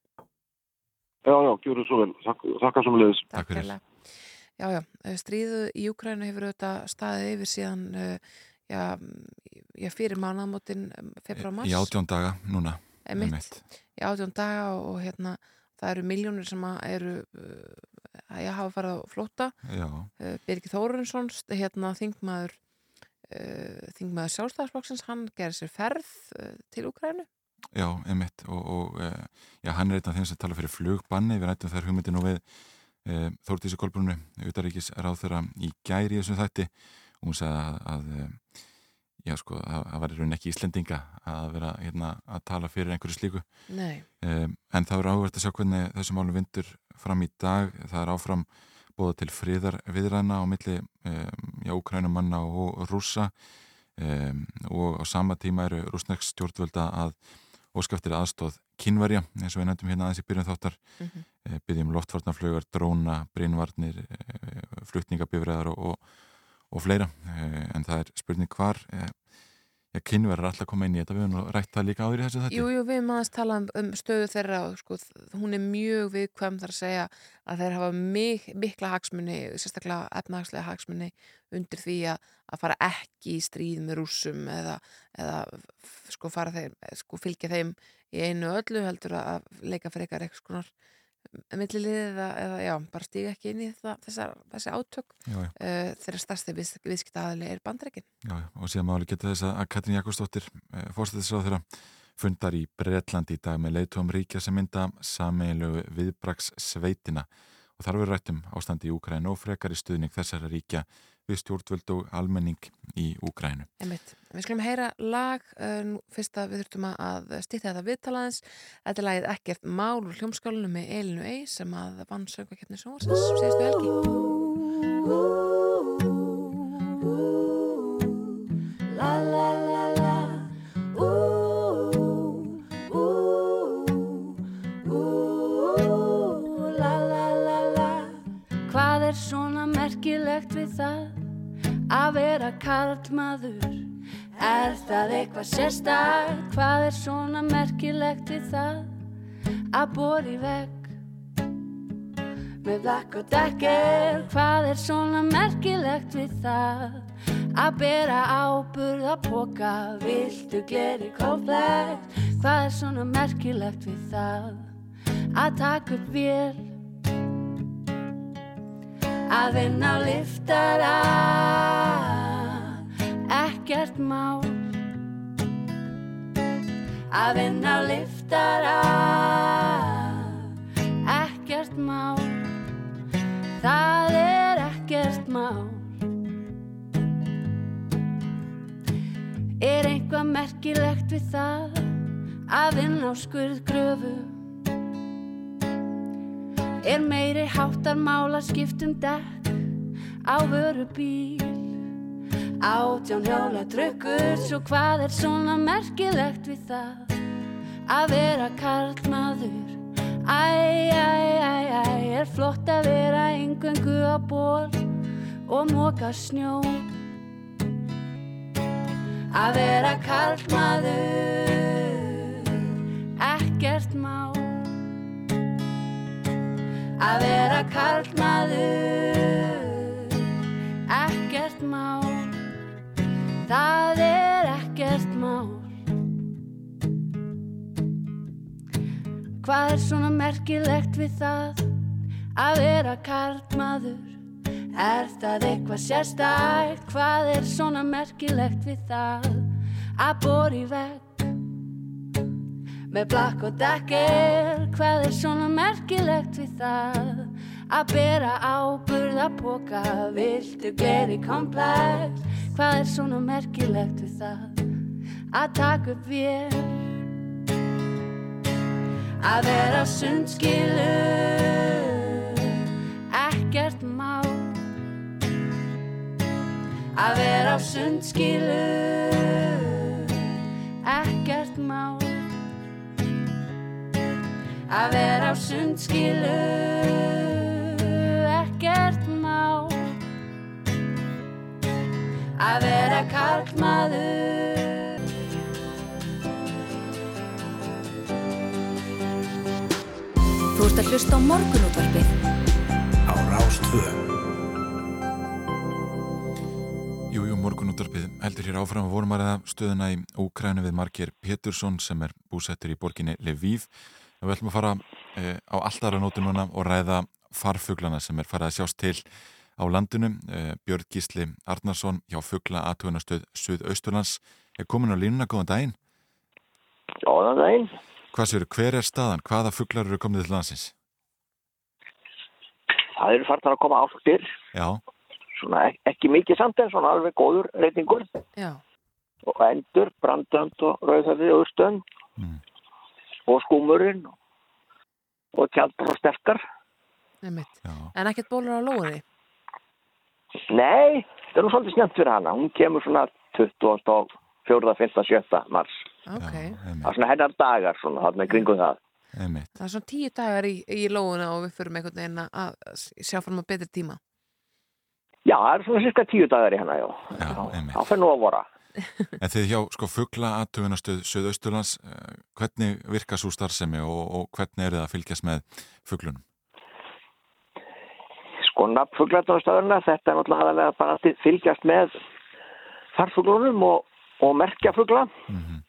Já, já, gjör svo vel. Þakka, þakka sem leiðis. Takk fyrir. kærlega. Já, já, uh, stríðu í Úkrænu hefur auðvitað staðið yfir síðan uh, já, já, fyrir mánaðamótin februar mars. Í átjón daga núna í átjón daga og, og hérna það eru miljónir sem að eru uh, að ég hafa farið á flóta uh, Birgir Þóruninsson st- hérna þingmaður uh, þingmaður sjálfstæðarsflokksins hann gerir sér ferð til Úkrænu já, einmitt. Og, og já, hann er einn af þeim sem tala fyrir flugbanni. Við rættum þær hugmyndi nú við e, Þórtísi Kolbrunnu, utaríkis ráð þeirra í gæri í þessum þætti. Og hún sagði að, að já sko, að það var í raun ekki Íslendinga að vera hérna að tala fyrir einhverju slíku Nei, Um, en það verður áhvert að sjá hvernig þessu málum vindur fram í dag. Það er áfram bóða til friðar viðræna á milli um, já, ukrænumanna og rússa um, og á sama tíma eru rúsneks stjórnvölda að óskaftir aðstóð kynverja eins og við nefndum hérna aðeins í byrjun þáttar mm. -hmm. byggjum loftvarnaflögar, dróna, brinnvarnir flutningabifræðar og, og, og fleira. Eh, en það er spurning hvar eh, er alltaf koma inn í þetta. Við höfum rætt það líka áður í þessu þetta jú, jú, við erum aðeins tala um, um stöðu þeirra og sko, hún er mjög viðkvæm þar að segja að þeir hafa mik mikla hagsmunni, sérstaklega efnahagslega hagsmunni undir því að, að fara ekki í stríð með rússum eða, eða sko, þeim, sko, fylgja þeim í einu öllu heldur að leika fyrir eitthvað milliliðið eða, eða já, bara stíga ekki inn í það, þessar, þessi átök. Já, já. uh, þeirra starfsti viðs, viðskiptaðali er bandreikin Já, og síðan máli geta þess að Katrín Jakobsdóttir fórstættisráð þeirra fundar í Bretland í dag með leiðtóm ríkja sem mynda sameiginlegu viðbraks sveitina og þar verður rætt um ástandi í Úkrænu og frekar í stuðning þessara ríkja við stjórnvöld og almenning í. Einmitt. Við skulum heyra lag uh, nú, fyrst að við þurfum að stýta þetta viðtalaðins. Þetta er lagið ekkert mál úr hljómskálunum með Elinu Ei sem að vann söngvakeppni Sjónvarsins síðustu helgi. La la la la Ooh, ooh, ooh La la la la Hvað er svona merkilegt við það að vera karlmaður? Er það eitthvað sérstakt? Hvað er svona merkilegt við það að bóri vekk? Með blakk og dekker, hvað er svona merkilegt við það? Að bera áburð að póka, viltu gleri komplex? Hvað er svona merkilegt við það? Að taka upp vél, að vinna á liftara, ekkert mál. Að vinna á liftara, ekkert mál. Það er ekkert mál Er eitthvað merkilegt við það að vinna á skurðgröfu Er meiri háttar mála skiptum dekk á vöru bíl Átján hjóla drukkur svo hvað er svona merkilegt við það? Að vera karlmaður Æ, æ, æ, æ, er flott að vera engöngu á ból og móka snjó. Að vera karlmaður, ekkert mál Að vera karlmaður, ekkert mál Það er ekkert mál Hvað er svona merkilegt við það að vera karlmaður? Er það eitthvað sérstækt? Hvað er svona merkilegt við það að bóri vekk? Með blakk og dekker, hvað er svona merkilegt við það að bera áburð að póka? Viltu gleri komplex? Hvað er svona merkilegt við það að taka upp vél? Að vera sundskilu Ekkert mál Að vera sundskilu Ekkert mál að vera á sundskilu ekkert má að vera karlmaður. Þú ert að hlusta á morgunútvarpið. Á Rástvöðu Jújú, morgunúttarpið heldur hér áfram. Að vorum aðraða stöðuna í Ókrænu við margir Petursson sem er búsettur í borginni Lviv. Við ætlum að fara e, á alltara nótu núna og ræða farfuglana sem er farið að sjást til á landinu. E, Björn Gísli Arnarsson hjá Fugla aðtugunastöð Suðausturlands er komin á línuna, góðan daginn. Góðan daginn. Hvað séu, hver er staðan? Hvaða fuglar eru komið til landsins? Það eru farnar að koma áttir, Já, svona ek ekki mikið samt en svona alveg góður reytingur Já, og endur, brandönd og rauðhöfði og stönd Mm. Og skúmurinn og tjaldur og sterkar. já, En ekkert bólur á lóðinni? Nei, það er nú svolítið snjönt fyrir hana. Hún kemur svona 24. 5. 7. mars. Ok. já, Það er svona hennar dagar svona, þarna í kringum það. einmitt. Það er svona tíu dagar í, í lóðina og við förum einhvern veginn að sjá fram á betri tíma. Já, það er svona cirka tíu dagar í hana, já. Já, einmitt. Það fyrir nú að vora. En þið hjá sko fuggla aðtugunastöð Suðausturlands, eh, hvernig virka svo starfsemi og, og hvernig eru það að fylgjast með fugglunum? Sko, nafnfuglarnarstöðuna, þetta er náttúrulega bara að fylgjast með farfuglunum og, og merkja fugla. Mm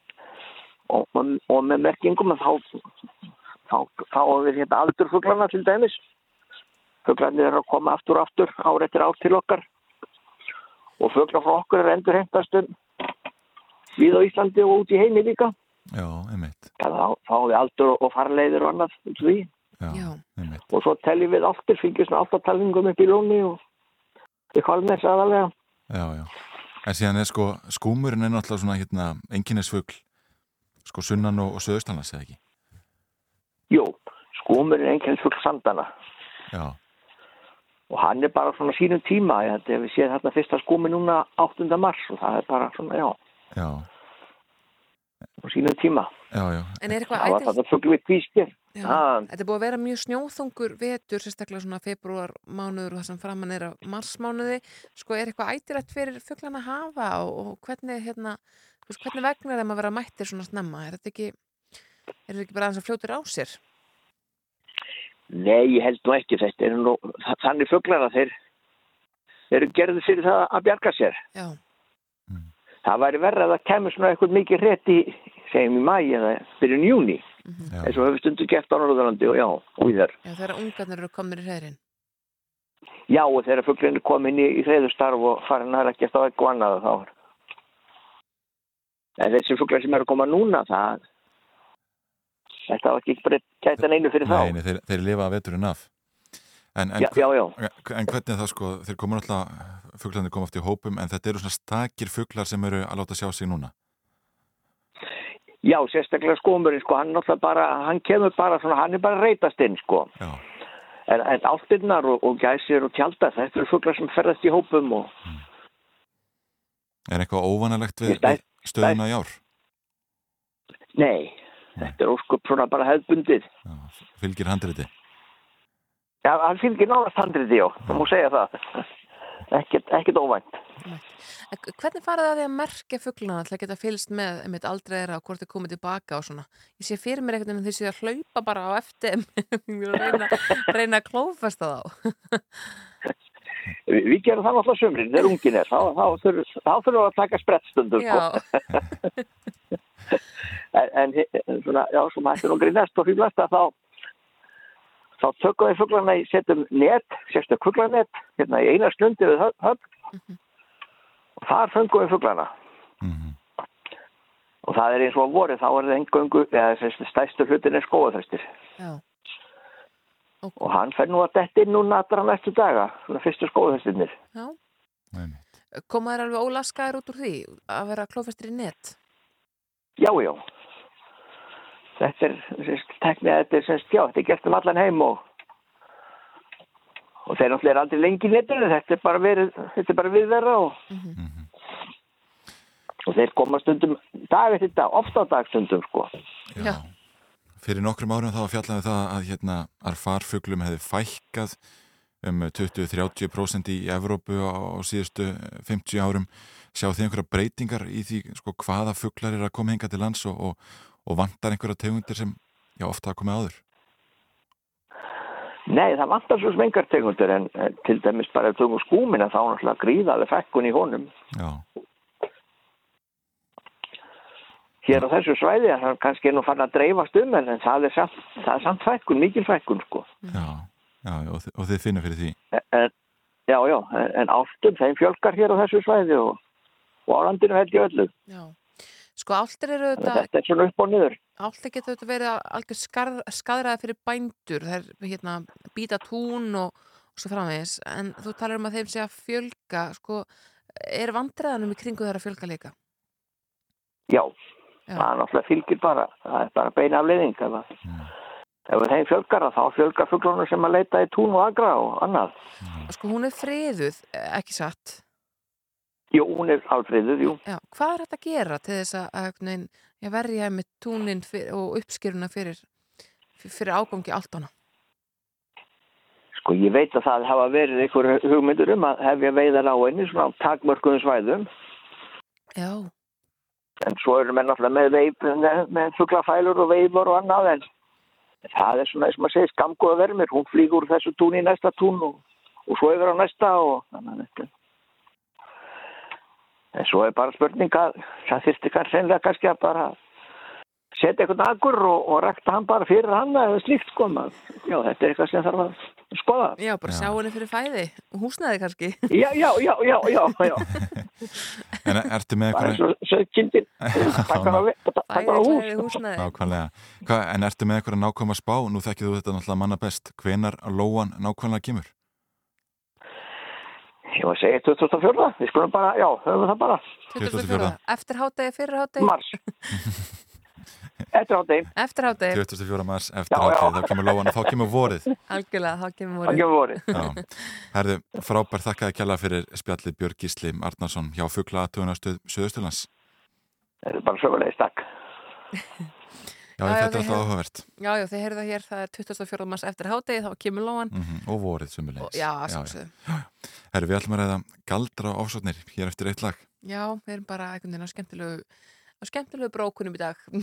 og, og, og með merkingum að þá, þá, er við hérna aldurfuglana til dæmis. Fuglarnir eru að koma aftur og aftur ár eftir ár til okkar og fuglar frá okkur er endur heimtast um við á Íslandi og út í heimi líka. Já, einmitt. Ja, þá fáum við aldur og farleiðir og annað út því. Já, Já. einmitt. Og svo teljum við aftur, fylgjum svona aftartalningum upp í lóni og við kvalum þess aðalega. Já, já. En síðan er sko, skúmurinn er náttúrulega svona hérna enginnesfugl, sko sunnan og, og söðustanlands eða ekki? Jú, skúmur er einhvern fugl sandana Já, og hann er bara svona sínum tíma. Ég held að við séum þarna fyrsta skúmi núna 8. mars og það er bara svona, já, já, á sínum tíma. já, já. En er eitthvað Það var ætil... þetta. Ah, er búið að vera mjög snjóþungur vetur, sérstaklega svona februar mánuður og það sem framann er á marsmánuði. Sko, er eitthvað ætilegt fyrir fuglana að hafa og, og hvernig, hérna, veist, hvernig vegna þeim að vera mættir svona snemma? Er þetta ekki, er þetta ekki bara aðeins að fljótur á sér? nei, ég held nú ekki þetta. Er nú, þa- þannig fuglar að þeir eru gerði fyrir það að bjarga sér. Já, Það væri verið að það kemur svona eitthvað mikið rétt í, segjum í mæ eða fyrir júni, já. eins og höfum stundu gert á Norðurlandi og já, og í þar. já þegar ungarnir eru komnir í hreðrin. Já, og þegar fuglinn er komin í, í hreiðustarf og farin að leggja á eitthvað annað þá er. En þessi fuglar sem eru að koma núna, það, þetta var ekki bara gæta neinu fyrir þá. Nei, nei, þeir, þeir lifa að veturinn af. En, en, Já, já, já. en hvernig það sko, þeir komur alltaf, fugglarnir koma oft í hópum, en þetta eru svona stakir fugglar sem eru að láta sjá sig núna. Já, sérstaklega skómurinn, sko, hann náttúrulega bara, hann kemur bara svona, hann er bara reytast inn, sko. Já, En, en áltinnar og, og gæsir og tjaldar, þetta eru fuglar sem ferðast í hópum og er eitthvað óvanalegt við, við stöðuna í ár? nei, þetta er óskup svona bara hefðbundið. Fylgir handriti. Já, hann fylgir náðast handriði, já, það má segja það. Ekkert, ekkert óvænt. Hvernig farið það því að merkja fuglana til að geta fylgst með einmitt aldrei þeirra og hvort þið komið tilbaka og svona? Ég sé fyrir mér einhvern veginn að séu að hlaupa bara á eftir *laughs* og reyna, reyna að klófesta þá. Vi, við gerum það náttúrulega sömrin, þegar ungin er, þá, þá, þá þurfum við að taka sprettstundum, sko. Já, *laughs* En, en svona, já, sem hættir nú grínast og fýblast að þá, þá tökum við fuglana í, setjum net, sérstak fuglanett, hérna í eina slundi við höfn, og þar föngum við fuglana. Mm Og það er eins og að voru, þá er það engöngu, eða þessi stæstu hlutin er skóaþöstir. já. Og hann fer nú að detti inn núna allra næstu daga, svona fyrstu skóaþöstirnir. já. Einmitt. Koma þær alveg ólaskaðir út úr því að vera klófestir í net? Já, já. Þetta er, þetta er semst, já, þetta er gert um allan heim og og þeir náttúrulega er aldrei lengi netinu, þetta er bara verið, þetta er bara viðverða og, Mhm. og þeir koma stundum dag eftir dag, ofta á dagstundum, sko. Já. Fyrir nokkrum árum þá fjallaði það að hérna að farfuglum hefði fækkað um 20-30% í Evrópu á, á síðustu 50 árum sjá þið einhverja breytingar í því sko, hvaða fugglar er að koma hinga til lands og, og, og vantar einhverja tegundir sem já, ofta hafa komið áður Nei, það vantar svo smengartegundur en, en til dæmis bara ef tökum skúmina þá er náttúrulega gríðaleg fekkun í honum. Já, Hér á þessu svæði er það kannski nú fann að dreifast um en, það er samt, það er samt fekkun, mikil fekkun sko. já, já og, þið, og þið finnum fyrir því En, já, já, en, en ástum þeim fjölgar hér á þessu svæði og, og á landinu held ég öllu. Já. Sko áltir eru þetta, Þetta er svona upp og niður. áltir getur þetta verið algjör skaðraði fyrir bændur, það er hérna býta tún og, og svo framvegis, en þú talar um að þeim sé að fjölga, sko, er vandræðanum í kringu þeirra fjölga líka? Já, Já. það er náttúrulega fylgir bara, það er bara beina afleiðing. Ef, að- ef þeim fjölgar þá fjölgar fuglunum sem að leita í tún og agra og annað. Sko hún er friðuð, ekki satt. Er alfriðuð, jú. Já, hvað er þetta að gera til þess að, verja með túnin og uppskýruna fyrir, fyrir ágangi altona? Sko ég veit að það hafa verið einhver hugmyndur um að hefja veiðar á einni svona á takmörkuðum svæðum Já, en svo eru menn náttúrulega með, með, fuglafælur og veifur og annað en það er svona, eins og maður segir, skamgóða vermir hún flýgur úr þessu tún í næsta tún og, og svo yfir á næsta og þannig að þetta en svo er bara spurning að það þyrfti kannski kannski að bara setja einhvern agur og, og rekta hann bara fyrir hann eða slíkt sko maður. já, þetta er eitthvað sem þarf að skoða já, bara Já. sjá henni fyrir fæði, húsnaði kannski. Já, já, já, já, já, já. *laughs* En ertu með Bara einhverja eins og sögkindin. *laughs* Takk hann á vi- takk hann á Fæði, hús. klæði, húsnaði. Nákvæmlega. Hva, en ertu með einhverja nákvæma spá? Nú þekkið þú þetta náttúrulega manna best. Hvenar lóan nákvæmlega kemur? Ég var að segja 2004. Við skulum bara, já, höfum það bara. 24. Eftir hátegi, fyrir hátegi, Mars. *laughs* Eftir á þeim. eftir hátegi, 24. mars eftir Já, já. hátíð, þá kemur lóan og þá kemur vorið. *laughs* algjörlega, þá kemur Það voru. gefur vorið. Já. Herðu, frábær þakkaði kjalla fyrir spjallið Björg Gísli Arnarsson hjá Fugla aðtöðunastöð Suðusturlands. Það er bara sögulegist, takk. *laughs* Já, Já, þetta er alltaf áhugavert. Já, já, þið heyrðu það hér, það er 24. mars eftir hátegi, þá kemur lóan. Mm Og vorið sumulegis. já, sjálfsögðu. Herðu, við ætlum að ræða galdra ofsóknir hér eftir eitt lag. Já, við erum bara einhvern veginn á skemmtilegu, á skemmtilegu brókunum í dag. *laughs*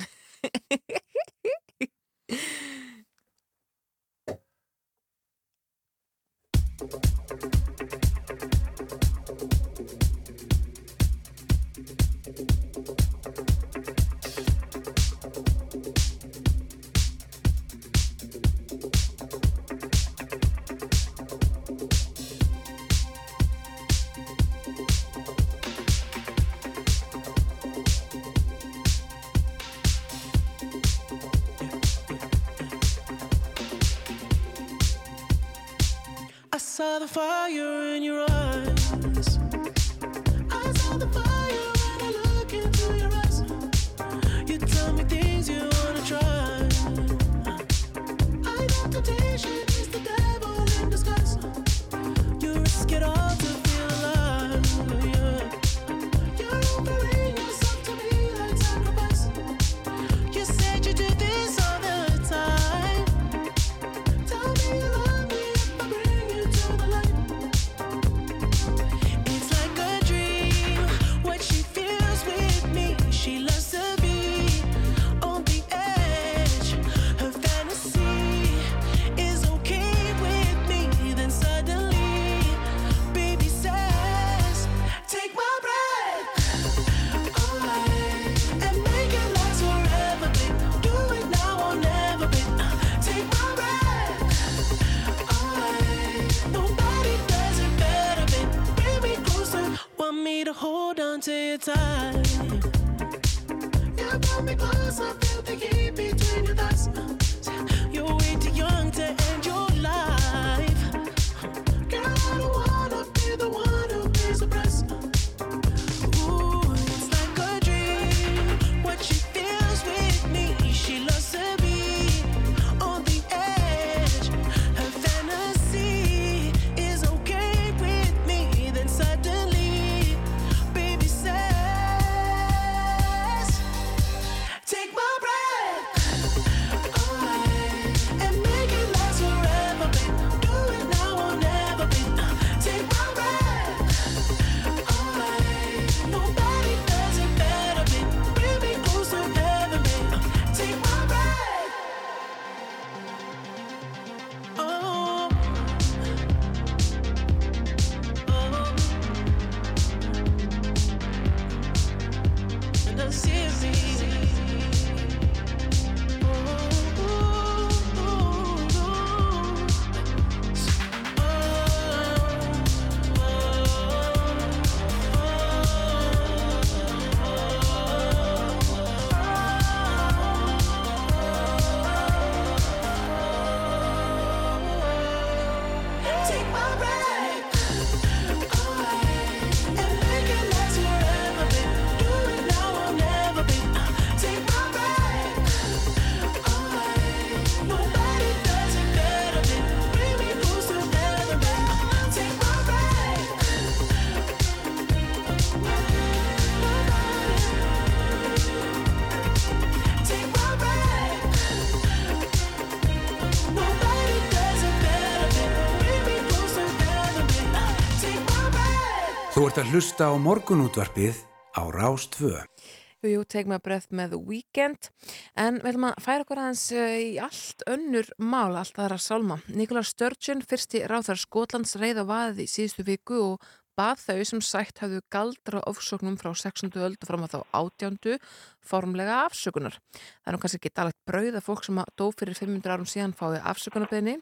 saw the fire in your eyes. Að hlusta á morgunútvarpið á Rás 2. Jú, take my breath með The Weeknd en við ætlum að færa okkur aðeins eh, í allt önnur mál, allt aðra sálma. Nikola Sturgeon, fyrsti ráþar Skotlands reið á vaðið í síðustu viku og bað þau sem sætt hafðu galdra ofsóknum frá 6. öldu fram að þá átjándu formlega afsökunar. Það er nú kannski ekki talagt brauð að fólk sem að dó fyrir 500 árum síðan fái afsökunarbeðni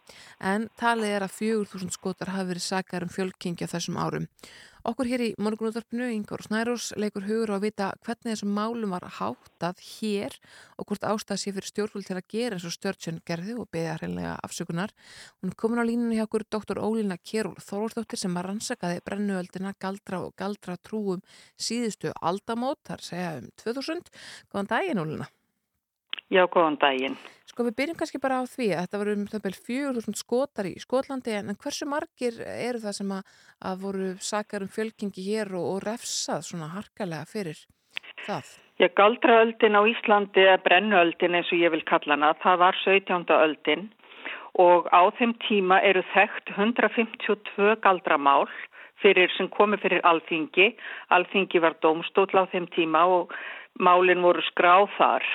en talið er að 4000 skotar hafi verið sakar um fjölkingi á þessum árum. Okkur hér í morgunútvarpinu, Ingar Snærós, leikur hugur á að vita hvernig þessum málum var háttað hér og hvort ástæð sé fyrir stjórnvöld til að gera eins og Stjörnsjön gerði og beða hreinlega afsökunar. Hún komin á línunni hjá okkur Dr. Ólína Kjærúl Þorvaldsdóttir sem var rannsakaði brennuöldina galdra og galdra trúum síðustu aldamót, þar segja um 2000. Góðan daginn, Ólína. Já, góðan daginn. Sko við byrjum kannski bara á því að þetta voru um það byrjum 4000 skotar í Skotlandi en hversu margir eru það sem að, að voru sakar um fjölkingi hér og, og refsað svona harkalega fyrir það? Já, galdraöldin á Íslandi, eða brennuöldin eins og ég vil kalla hana, það var 17. öldin og á þeim tíma eru þekkt 152 galdramál fyrir, sem komi fyrir alþingi. Alþingi var dómstóll á þeim tíma og málin voru skráð þar.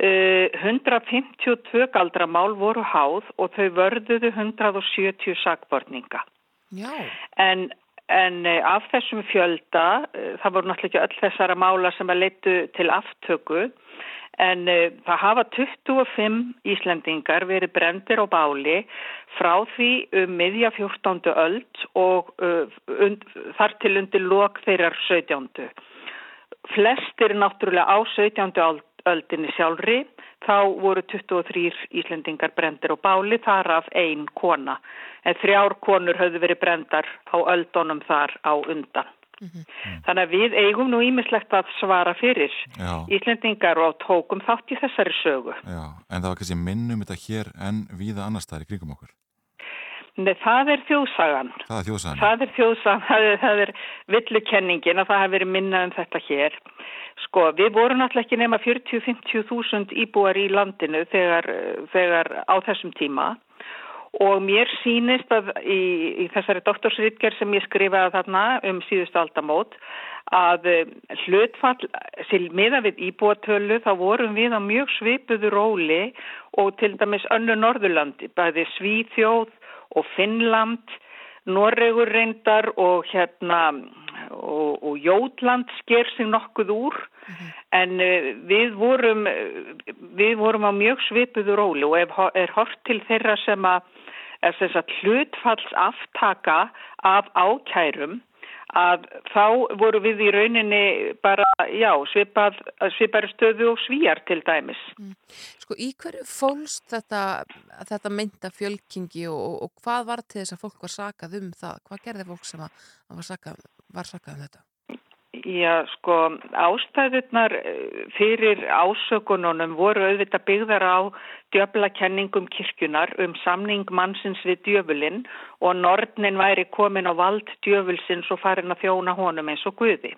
Uh, 152 galdramál voru háð og þau vörðuðu 170 sakborninga. Já. En, en eh, af þessum fjölda, eh, það voru náttúrulega ekki öll þessara mála sem að leittu til aftöku, en það hafa 25 Íslendingar verið brendir á báli frá því um miðja 14. öld og und, þar til undir lok þeirrar 17. Flestir náttúrulega á 17. öld öldinni sjálfri, þá voru 23 Íslendingar brendir á báli, þar af ein kona. En þrjár konur höfðu verið brendar á öldunum þar á undan. Þannig að við eigum nú ímislegt að svara fyrir Já. Íslendingar og tókum þátt í þessari sögu. Já, en það var kannski minnum þetta hér en víða annars staðar í kringum okkur. Nei, það er þjóðsagan. Það er þjóðsagan. Það er þjóðsagan, það er, það er villukenningin að það hefur verið minnað um þetta hér. Sko, við vorum náttúrulega ekki nema 40-50 þúsund íbúar í landinu þegar, þegar á þessum tíma og mér sýnist að í, í þessari doktorsritger sem ég skrifaði þarna um síðustu aldamót að eh, hlutfall til miða við íbúatölu þá vorum við á mjög svipuðu róli og til dæmis önnu Norðurlandi, bæði Svíþjóð og Finnland, Noregur reyndar og hérna og, og Jótland sker sig nokkuð úr. En uh, við vorum við vorum á mjög svipuðu róli og ef er hort til þeirra sem að er sem sagt hlutfalls aftaka af ákærum að þá voru við í rauninni bara, já, svipað, svipari stöðu og svíjar til dæmis. Sko í hverju fólst þetta, þetta mynda fjölkingi og, og hvað var til þess að fólk var sakað um það? Hvað gerði fólk sem var, sakað, var sakað um þetta? Já, sko, ástæðurnar eh, fyrir ásökununum voru auðvitað byggðar á djöflakenningum kirkjunar um samning mannsins við djöfulinn og nortnin væri komin á vald djöfulsins og farin að þjóna honum eins og guði.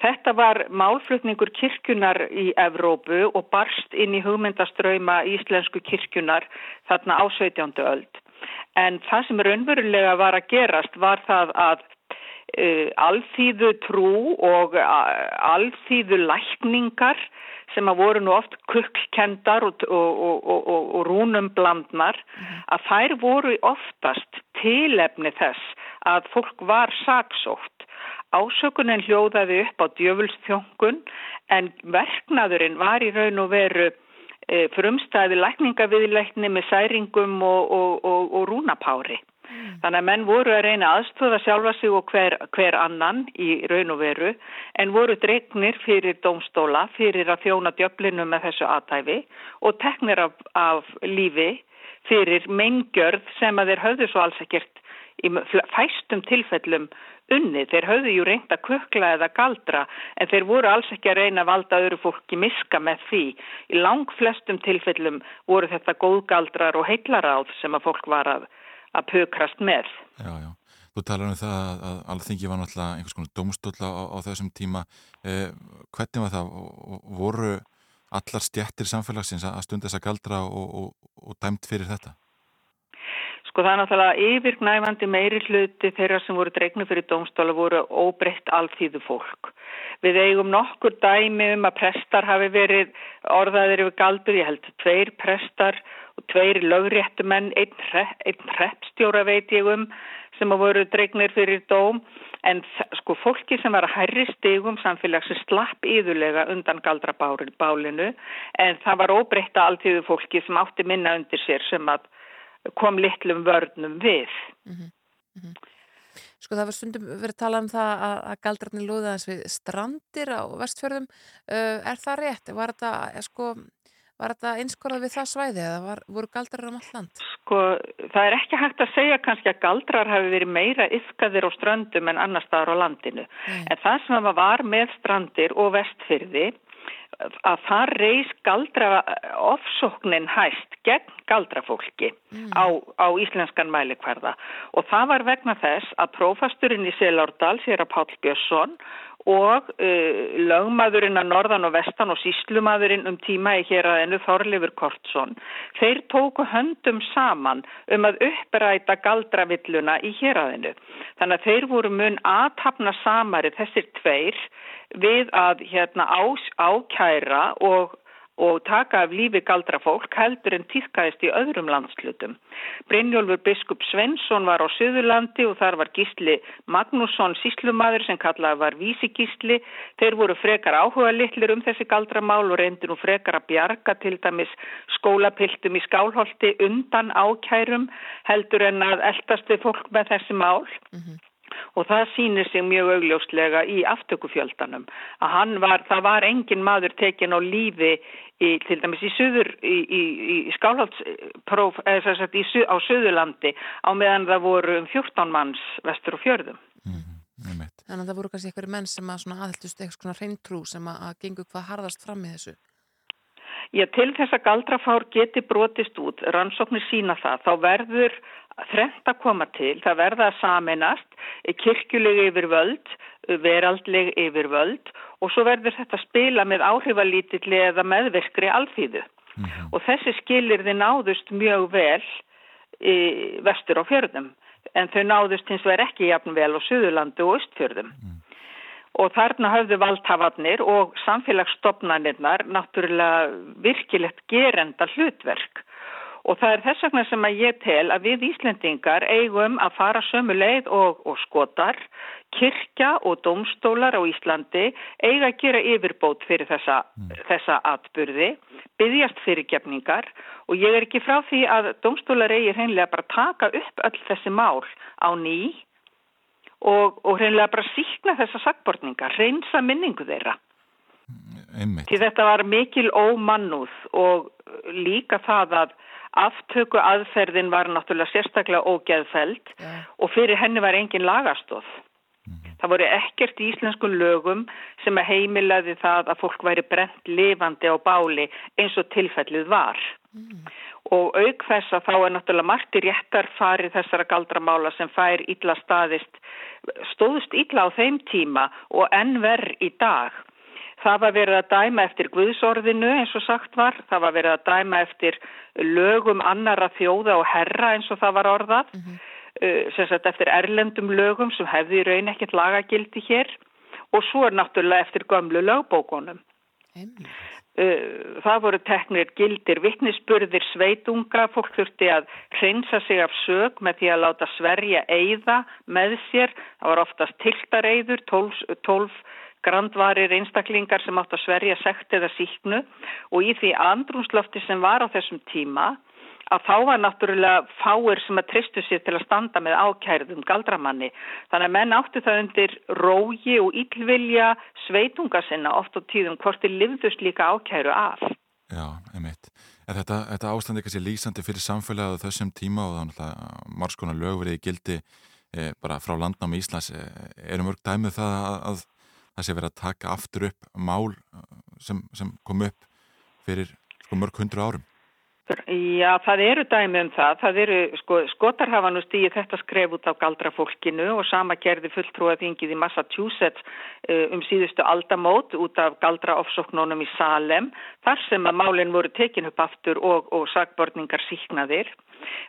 Þetta var málflutningur kirkjunar í Evrópu og barst inn í hugmyndaströyma íslensku kirkjunar þarna á 17. öld. En það sem raunverulega var að gerast var það að alþýðu trú og alþýðu lækningar sem að voru nú oft kukkkendar og, og, og, og rúnum blandnar, að þær voru oftast tilefni þess að fólk var saksótt ásökunin hljóðaði upp á djöfulsþjónkun en verknaðurinn var í raun og veru e, frumstæði lækningaviðleikni með særingum og, og, og, og rúnapári. Þannig að menn voru að reyna aðstöða sjálfa sig og hver, hver annan í raun og veru en voru dregnir fyrir dómstóla fyrir að þjóna djöflinu með þessu aðtæfi og teknir af, af lífi fyrir meingjörð sem að þeir höfðu svo alls ekkert í fæstum tilfellum unni. Þeir höfðu ju reynd að kukla eða galdra en þeir voru alls ekki að reyna að valda öðru fólki miska með því. Í lang flestum tilfellum voru þetta góðgaldrar og heitlaráð sem að fólk var að að pukrast með. Já, já. Þú talar um það að alþingi var náttúrulega einhvers konar domstóla á, á þessum tíma. Eh, hvernig var það? Voru allar stjættir samfélagsins að stunda þess að galdra og, og, og dæmt fyrir þetta? Sko það er náttúrulega yfirgnæfandi meiri hluti þeirra sem voru dregnu fyrir domstóla voru óbreytt alþýðu fólk. Við eigum nokkur dæmi um að prestar hafi verið orðaðir yfir galdur, ég held tveir prestar tveir lögréttumenn, einn, einn hreppstjóra veit ég um sem að voru dregnir fyrir dóm en sko fólki sem var að herri stegum samfélagsins slapp yðurlega undan galdrabálinu en það var óbreytta alltíðu fólki sem átti minna undir sér sem að kom litlum vörnum við. Mm -hmm. Mm -hmm. Sko það var stundum verið að tala um það að, að galdrarnir lúða þess við strandir á vestfjörðum. Uh, er það rétt? Var þetta, sko, Var þetta einskorðað við það svæði eða var, voru galdrar um all land? Sko, það er ekki hægt að segja kannski að galdrar hafi verið meira yfkaðir á ströndum en annar staðar á landinu. Mm. En það sem var með strandir og vestfyrði, að það reys galdra ofsóknin hæst gegn galdrafólki mm. á, á íslenskan mælikvarða. Og það var vegna þess að prófasturinn í Selárdal, sér að Pál Björnsson, og uh, lögmaðurinn að norðan og vestan og síslumadurinn um tíma í hér að ennu Þorlifur Kortsson. Þeir tóku höndum saman um að uppræta galdravilluna í hér að ennu þannig að þeir voru mun aðtapna samari þessir tveir við að hérna á, ákæra og og taka af lífi galdra fólk heldur en týrkaðist í öðrum landslutum. Brynjólfur biskup Svensson var á Suðurlandi og þar var gísli Magnússon síslumadur sem kallaði var vísigísli. Þeir voru frekar áhuga litlir um þessi galdramál og reyndu nú frekar að bjarga til dæmis skólapiltum í skálholti undan ákærum heldur en að eldast við fólk með þessi mál. Mm -hmm og það sýnir sig mjög augljóslega í aftökufjöldanum að hann var, það var engin maður tekin á lífi í, til dæmis í söður, í, í, í skálhaldspróf, að á söðurlandi á meðan það voru um 14 manns vestur og fjörðum. Mm, Þannig að það voru kannski einhverju menn sem að aðhaldust eitthvað svona reyntrú sem að, að gengur hvað harðast fram í þessu. Já, til þess að galdrafár geti brotist út, rannsóknir sína það, þá verður þrengt að koma til, það verða að saminast kirkjuleg yfir völd, veraldleg yfir völd og svo verður þetta spila með áhrifalítilli eða meðverkri alþýðu mm -hmm. og þessi skilir þið náðust mjög vel í vestur á fjörðum en þau náðust hins vegar ekki jafn vel á Suðurlandu og Östfjörðum. Mm. Og þarna hafðu valdhafarnir og samfélagsstopnarnirnar náttúrulega virkilegt gerenda hlutverk Og það er þess vegna sem að ég tel að við Íslendingar eigum að fara sömu leið og, og skotar, kirkja og domstólar á Íslandi eiga að gera yfirbót fyrir þessa, mm. þessa atbyrði, byggjast fyrir gefningar og ég er ekki frá því að domstólar eigi hreinlega bara taka upp öll þessi mál á ný og, og hreinlega bara síkna þessa sagbortningar, hreinsa minningu þeirra. Einmitt. Því þetta var mikil ómannúð og líka það að Aftöku aðferðin var náttúrulega sérstaklega ógeðfæld yeah. og fyrir henni var engin lagastóð. Mm. Það voru ekkert í íslenskum lögum sem að heimilaði það að fólk væri brent lifandi á báli eins og tilfellið var. Mm. Og auk þess að þá er náttúrulega margt í réttar farið þessara galdramála sem fær illa staðist, stóðust illa á þeim tíma og ennverð í dag. Það var verið að dæma eftir Guðsorðinu eins og sagt var, það var verið að dæma eftir lögum annara þjóða og herra eins og það var orðað, mm -hmm. uh, sem sagt eftir erlendum lögum sem hefði í raun ekkert lagagildi hér og svo er náttúrulega eftir gömlu lögbókunum. Mm. Uh, það voru teknir gildir vittnisspurðir sveitunga, fólk þurfti að hreinsa sig af sög með því að láta sverja eigða með sér, það var oftast tiltareiður, tólf, tólf grandvarir einstaklingar sem átt að sverja sekt eða síknu og í því andrúnslofti sem var á þessum tíma að þá var náttúrulega fáir sem að tristu sér til að standa með ákærðum galdramanni. Þannig að menn áttu það undir rógi og yllvilja sveitunga sinna oft á tíðum hvort þið livðust líka ákæru af. Já, einmitt. Er þetta, þetta ástand eitthvað sé lýsandi fyrir samfélagið á þessum tíma og þannig að margskonar lögverið gildi e, bara frá landnámi Íslands e, eru mörg dæmið það að, að það sé verið að taka aftur upp mál sem, sem kom upp fyrir sko, mörg hundru árum? Já, það eru dæmi um það. Það eru, sko, skotar hafa nú stíðið þetta skref út á galdrafólkinu og sama gerði fulltrúaþingið í Massachusetts uh, um síðustu aldamót út af galdraofsóknunum í Salem, þar sem að málinn voru tekin upp aftur og, og sagborningar síknaðir.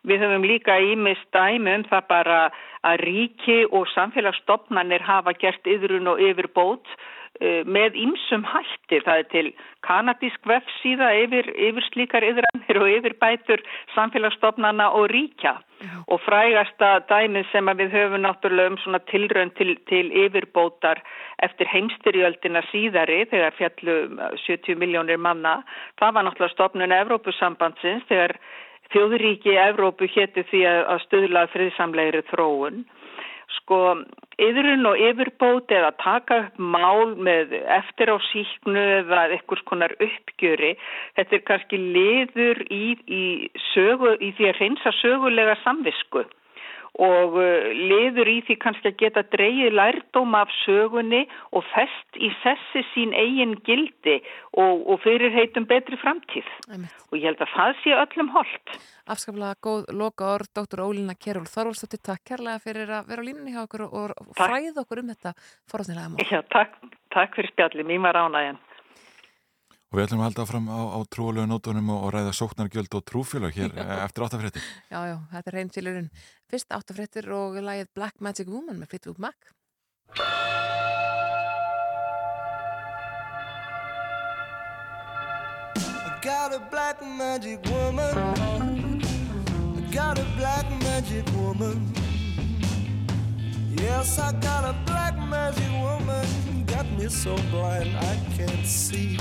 Við höfum líka ímist dæmi um það bara að ríki og samfélagsstopnarnir hafa gert yðrun og yfirbót með ýmsum hætti. Það er til kanadísk vefsíða yfir, yfir slíkar yðrannir og yfir bætur samfélagsstofnana og ríkja. Og frægasta dæmið sem við höfum náttúrulega um svona tilraun til, til yfirbótar eftir heimstyrjöldina síðari þegar fjallu 70 miljónir manna. Það var náttúrulega stofnun Evrópusambandsins þegar þjóðuríki í Evrópu hétti því að stöðla friðsamlegri þróun. Sko, yðrun og yfirbót eða taka upp mál með eftir á síknu eða eitthvað konar uppgjöri, þetta er kannski liður í, í, sögu, í því að reynsa sögulega samvisku og liður í því kannski að geta dreyið lærdóm af sögunni og fest í sessi sín eigin gildi og, og fyrir heitum betri framtíð. Einmitt. Og ég held að það sé öllum holdt. Afskaplega góð loka orð, dr. Ólína Kjærúl Þorvaldstóttir, takk kærlega fyrir að vera á línunni hjá okkur og, fræða okkur um þetta forðsnilega mál. Já, takk, takk fyrir spjalli, mér var ánægjan. Og við ætlum að halda áfram á, á trúalögu nótunum og, og ræða sóknargjöld og trúfélag hér já. eftir áttafréttir. Já, já, þetta er reyn tilurinn. Fyrst áttafréttir og lagið Black Magic Woman með Fleetwood Mac. I got a black magic woman. I got a black magic woman. Yes, I got a black magic woman. Got me so blind I can't see.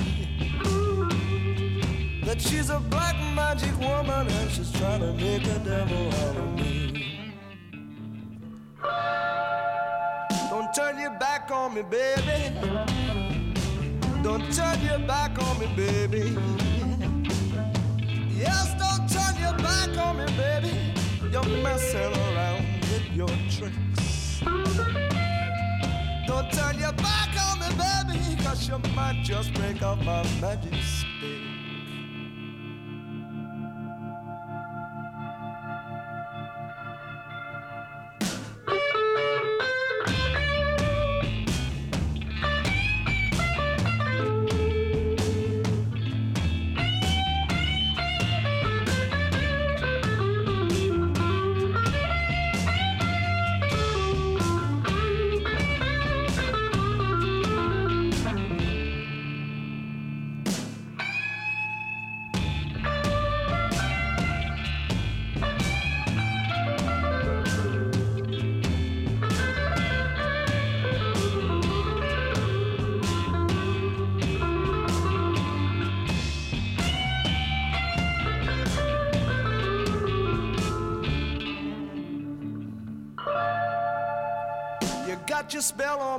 That she's a black magic woman and she's trying to make a devil out of me. Don't turn your back on me, baby. Don't turn your back on me, baby. Yes, don't turn your back on me, baby. You're messing around with your tricks. Turn your back on me, baby, cause you might just break up my magic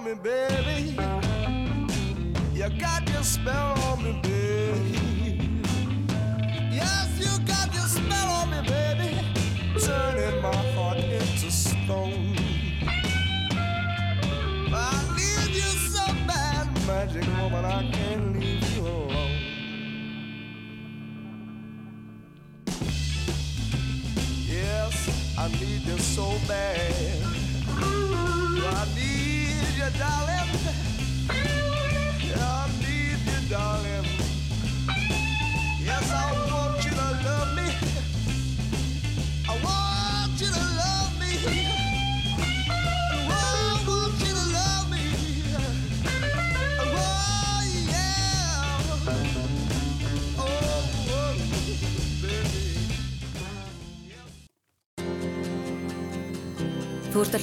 me, baby.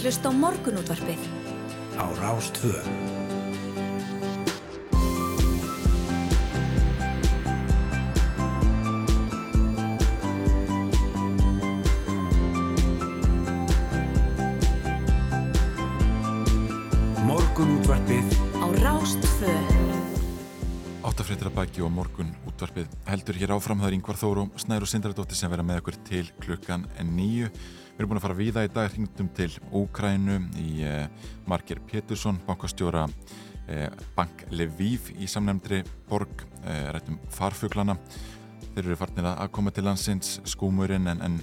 Hlusta á morgunútvarpið á Rás 2. Morgunútvarpið á Rás 2. Áttafréttir að baki og morgun útvarpið heldur hér áfram það er Yngvar Þóru, Snæður og Sindardóttir sem vera með okkur til klukkan nýju. Við erum búin að fara víða í dag, hringdum til Úkrænu í eh, Marger Pétursson, bankastjóra eh, Bank Lviv í samnefndri borg, eh, rættum farfuglana. Þeir eru farnir að koma til landsins, skúmurinn en, en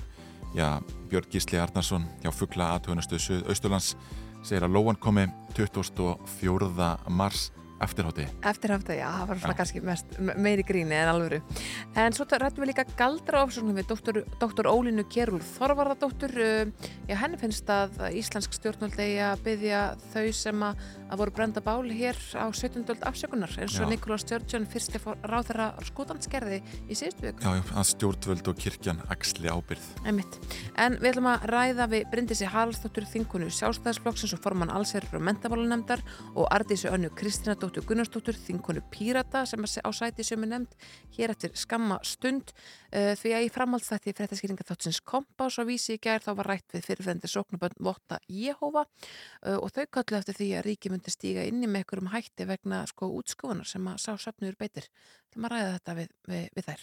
já, Björn Gísli Arnarsson hjá Fugla aðtöðunastöðu Östurlands segir að lóan komi 24. mars eftirhátti. Eftirhafta, já, það var svona Já. kannski mest, me- meiri gríni en alvöru. En svo rættum við líka galdra ofsóknum við doktor, doktor Ólinu Gerúl Þorvarðardóttur. Uh, Já, henni finnst að íslensk stjórnvöld eigi að byggja þau sem að, að voru brenda báli hér á 17. öld afsökunar eins og. Nikolás Stjórnsjön fyrsti ráð þeirra skútanskerði í síðustu viku. Já, já, að stjórnvöld og kirkjan axli ábyrð. Einmitt. En við ætlum að ræða við Bryndisi Haraldsdóttur þingunu sjálfstæðisflokksins og formann allsherður og Kristínadóttur Gunnarsdóttur þingunu Pírata sem á sæti sem er nefnd hér eftir skamma stund uh, því að í framhaldsþætti fréttaskýringa þáttsins kompás og vísi í gær þá var rætt við fyrirfrendi sóknabönd Votta Jehova uh, og þau kallu eftir því að ríki myndi stíga inni með einhverjum hætti vegna sko útskofunar sem að sá söfnur beitir. Það maður ræða þetta við, við, við þær.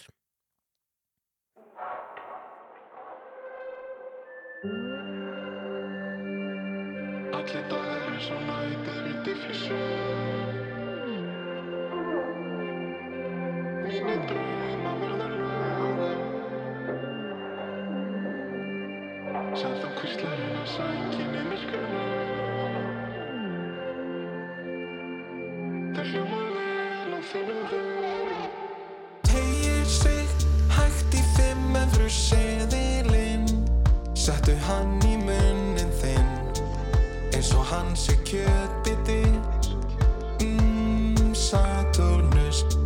Allir dagar er svo nættir í difflísu Mínir hann í munnin þinn eins og hann sé kjötbiti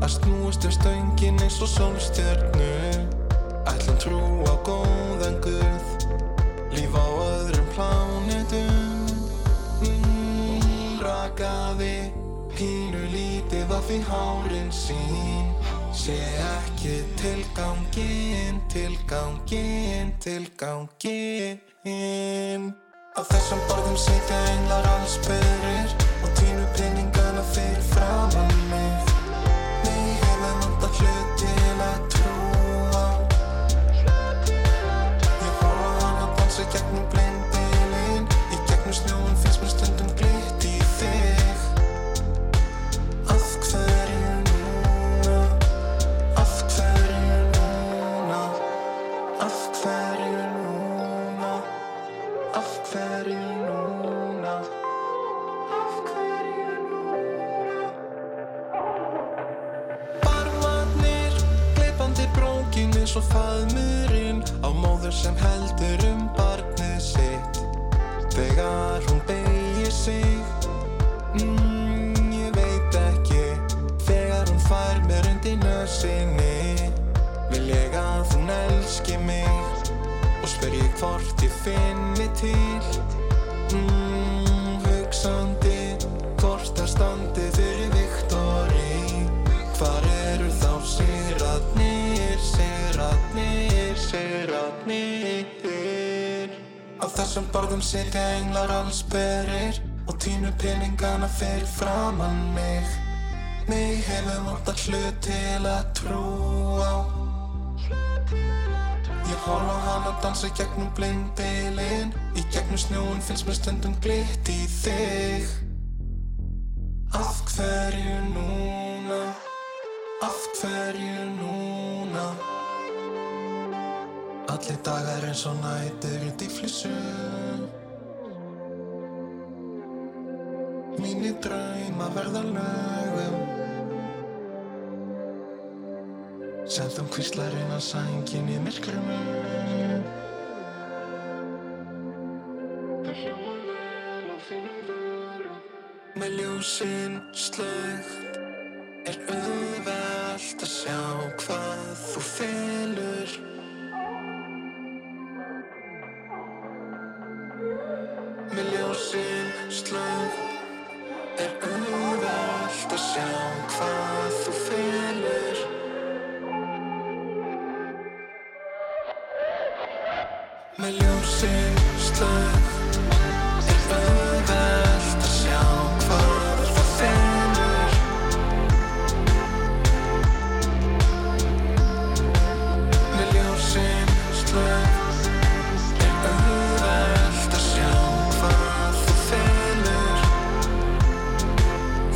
að snúast um stöngin eins og sólstjörnu ætlum trú á góðan guð líf á öðrum plánetum. Mm, rakaði pínu lítið af því hárin sín. Sé ekki tilgangin tilgangin tilgangin Á þessum borðum sitja englar allsbyrðir og tínu pinningana fyrir framann mig. Mig að hún elski mig Og spyr ég hvort ég finni til. Mm, Hugsandi hvort það standi fyrir Viktori. Hvar eru þá sýratnir, sýratnir, sýratnir Á þessum borðum sitja englar allsberir Og tínu peningana fyrir framann mig. Mig hefur vantað hlut til að trúa á Horfa á hana dansa gegnum blindbilinn Í gegnum snjóin finnst mér stundum glitt í þig Af hverju núna? Af hverju núna? Allir dagar eins og nætur í dýflissu Mínir drauma verða lögum sem þú kvistlar inn á sængin í myrkrum Með ljósinn slögt er auðvelt að sjá hvað þú felur. Með ljósinn slögt er auðvelt að sjá hvað þú felur. Með ljósin slöð Er auðvelt að sjá hvað það felur Með ljósin slöð Er auðvelt að sjá hvað það felur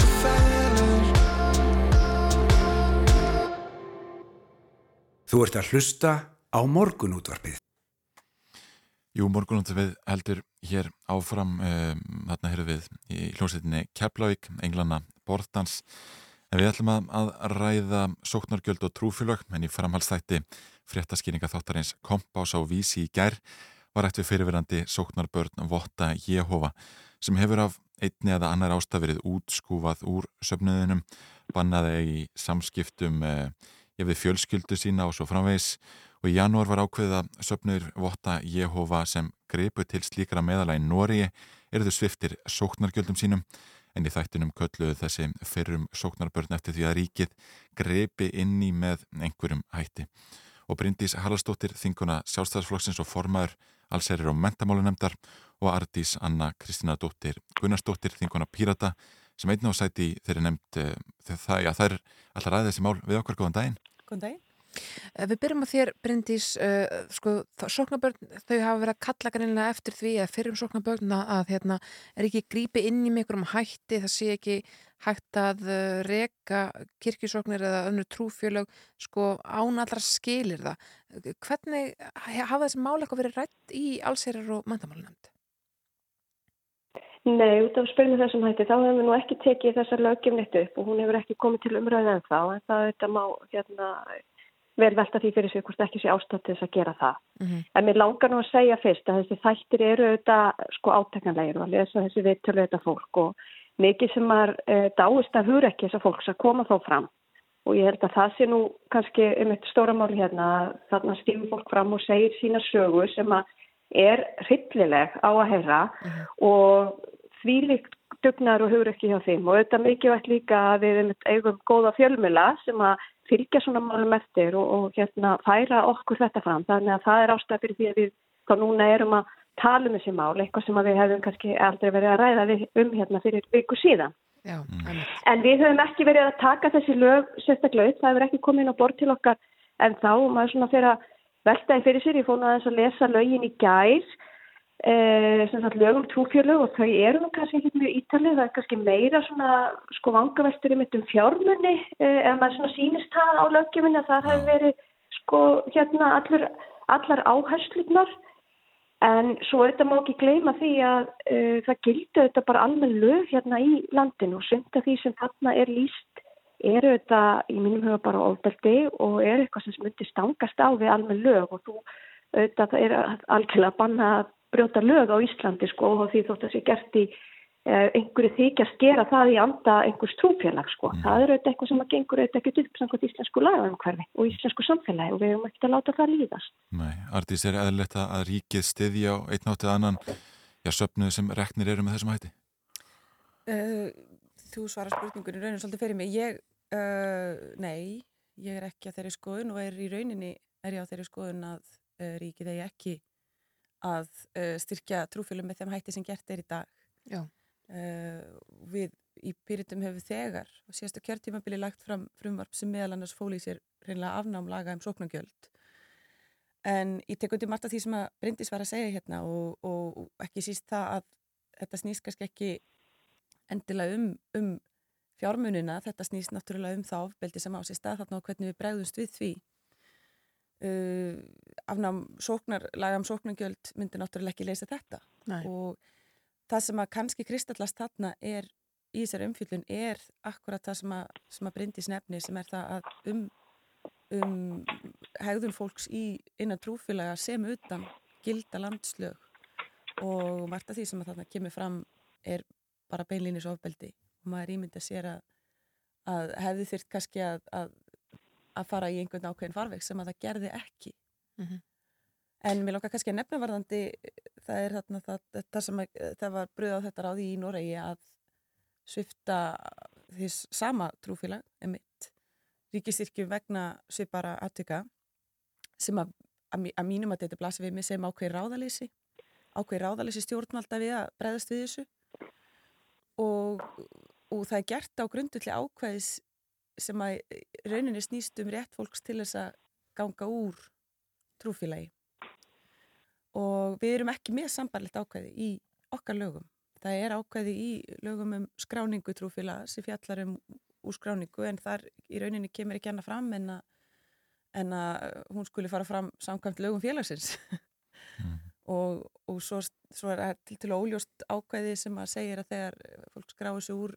Það felur? Þú ert að hlusta á morgunútvarpið. Jú, morgunundu við heldur hér áfram, um, þarna höfum við í hljómsveitinni Keflavík, Englana, Borðdans. En við ætlum að, að ræða sóknargjöld og trúfélög, en í framhalstætti fréttaskýringa þáttarins Kompás á Vísi í gær var við fyrirverandi sóknarbörn Votta Jehova sem hefur af einni eða annar ástafirið útskúfað úr söfnuðinum, bannaði í samskiptum eh, ég við fjölskyldu sína og svo framvegis og í janúar var ákveðið að söfnur Votta Jehova sem greipu til slíkra meðala í Nóri eru þau sviftir sóknargjöldum sínum. En í þættinum kölluðu þessi fyrrum sóknarbörn eftir því að ríkið greipi inn í með einhverjum hætti. Og Bryndís Haraldsdóttir þinguna sjálfstæðsflokksins og formaður allserir og mentamálunemdar og Ardís Anna Kristina Dóttir Gunnarsdóttir þinguna Pírata sem einnig á sæti þeirri nefnd já, það er alltaf ræðið þessi mál við okkar. Góðan daginn. Góðan daginn. Eh, Við byrjum á þér, Bryndís, uh, sko, sóknabörn, þau hafa verið að kalla kannilega eftir því að fyrir um sóknabörn að hérna, er ekki grípi inn í mikrum hætti, það sé ekki hægt að uh, reka kirkjusóknir eða önnur trúfjölög, sko, án allra skilir það. Hvernig hafa þessi mál eitthvað verið rætt í allsherjar og mandamálunemnd? Nei, út af spyrjum þessum hætti, þá hefum við nú ekki tekið þessar löggefnitt upp og hún hefur ekki komið til umræðið en þá, en það þetta má hérna, vel velta því fyrir sig hvort ekki sé ástætt til þess að gera það. En mér langar nú að segja fyrst að þessi þættir eru auðvitað sko átekkanlegir og að lesa þessi viðtölu þetta fólk og mikið sem er e, dáist að hugur ekki þessar fólks að koma þó fram. Og ég held að það sé nú kannski um eitt stóra máli hérna að þarna stífum fólk fram og segir sína sögu sem að er hryllileg á að heyra og því líkt dugnar og hugur ekki hjá þeim. Og auðvitað mikilvægt líka að við eigum góða fjölmjöla sem að fylgja svona málum eftir og, og hérna færa okkur þetta fram. Þannig að það er ástæð fyrir því að við þá núna erum að tala um þessi mál eitthvað sem að við hefum kannski aldrei verið að ræða við, um hérna fyrir viku síðan. Já, mm. en við höfum ekki verið að taka þessi lög sérstaklega upp, það hefur ekki komið inn á bort til okkar en þá og maður svona fyrir að velta í fyrir sér, ég fór náttúrulega að lesa lögin í gær eh, sem sagt lögum trúfjörlög og þau eru nú kannski ekki mjög ítalið, það er kannski meira svona sko vangaveltur um um fjármunni eh, ef maður svona sýnist það á lögjuminni að það hefur verið sko hérna allur, allar áherslutnar en svo þetta má ekki gleyma því að uh, það gildi þetta bara almenn lög hérna í landinu og sumt af því sem þarna er líst eru þetta í mínum huga bara ofbeldi og er eitthvað sem myndi stangast á við almenn lög og þú auðvitað er algjörlega að banna að brjóta lög á Íslandi sko og því þótt að sé gert í uh, einhverju þykjast gera það í anda einhvers trúfélag sko. Mm. Það er auðvitað eitthvað sem að gengur auðvitað ekkert upp samkvæmt íslensku lagaumhverfi og íslensku samfélagi og við erum ekkert að láta það líðast. Nei, Ardís er eðlilegt að ríkið stiðja á einn áttið annan já, söpnuð sem reknir eru með þessum hætti? Uh, þú svarar spurningunni rauninu svolítið fyrir mig. Ég, uh, nei, ég er ekki á þeirri skoðun og er í rauninni er ég á þeirri skoðun að uh, ríkið eigi ekki að styrkja trúfélum með þeim hætti sem gert er í dag. Já. Við í pyritum hefur þegar og síðastu kjörtímabili lagt fram frumvarp sem meðal annars fóli sér reynilega afnámlaga um sóknangjöld. En ég tek undir margt af því sem að Bryndis var að segja hérna og, og, og ekki síst það að þetta snýst kannski ekki endilega um, um fjármunina, þetta snýst náttúrulega um þá ofbeldi sem á sér stað þarna og hvernig við bregðumst við því. Uh, afnám sóknar, laga um sóknargjöld myndi náttúrulega ekki leysa þetta. Nei. og það sem að kannski kristallast þarna er í þessari umfjöldun er akkurat það sem að, sem að Bryndis nefni sem er það að um, um hegðun fólks í innan trúfélaga sem utan gilda landslög. Og margt af því sem að þarna kemur fram er bara beinlýnis ofbeldi. Og maður ímynda sér að, að hefði þurft kannski að, að, að fara í einhvern ákveðin farveg sem að það gerði ekki Mm -hmm. en mér langar kannski að nefna varðandi það er þarna það, það sem að, það var bröð á þetta ráði í Noregi að svifta því sama trúfélag emitt ríkistyrkjum vegna svipara aðtöka sem að að, að mínum að þetta blasi við mig sem ákveði ráðalýsi ákveði ráðalýsi stjórnvalda við að breyðast við þessu og, og það er gert á grundulli ákveðis sem að í rauninni snýst um rétt fólks til þess að ganga úr trúfélagi. Og við erum ekki með sambarlegt ákveði í okkar lögum. Það er ákveði í lögum um skráningu trúfélaga sem fjallar um úr skráningu en þar í rauninni kemur ekki annað fram en að, en að hún skuli fara fram samkvæmt lögum félagsins. Og, og svo, svo er til til óljóst ákveði sem að segir að þegar fólk skráir sig úr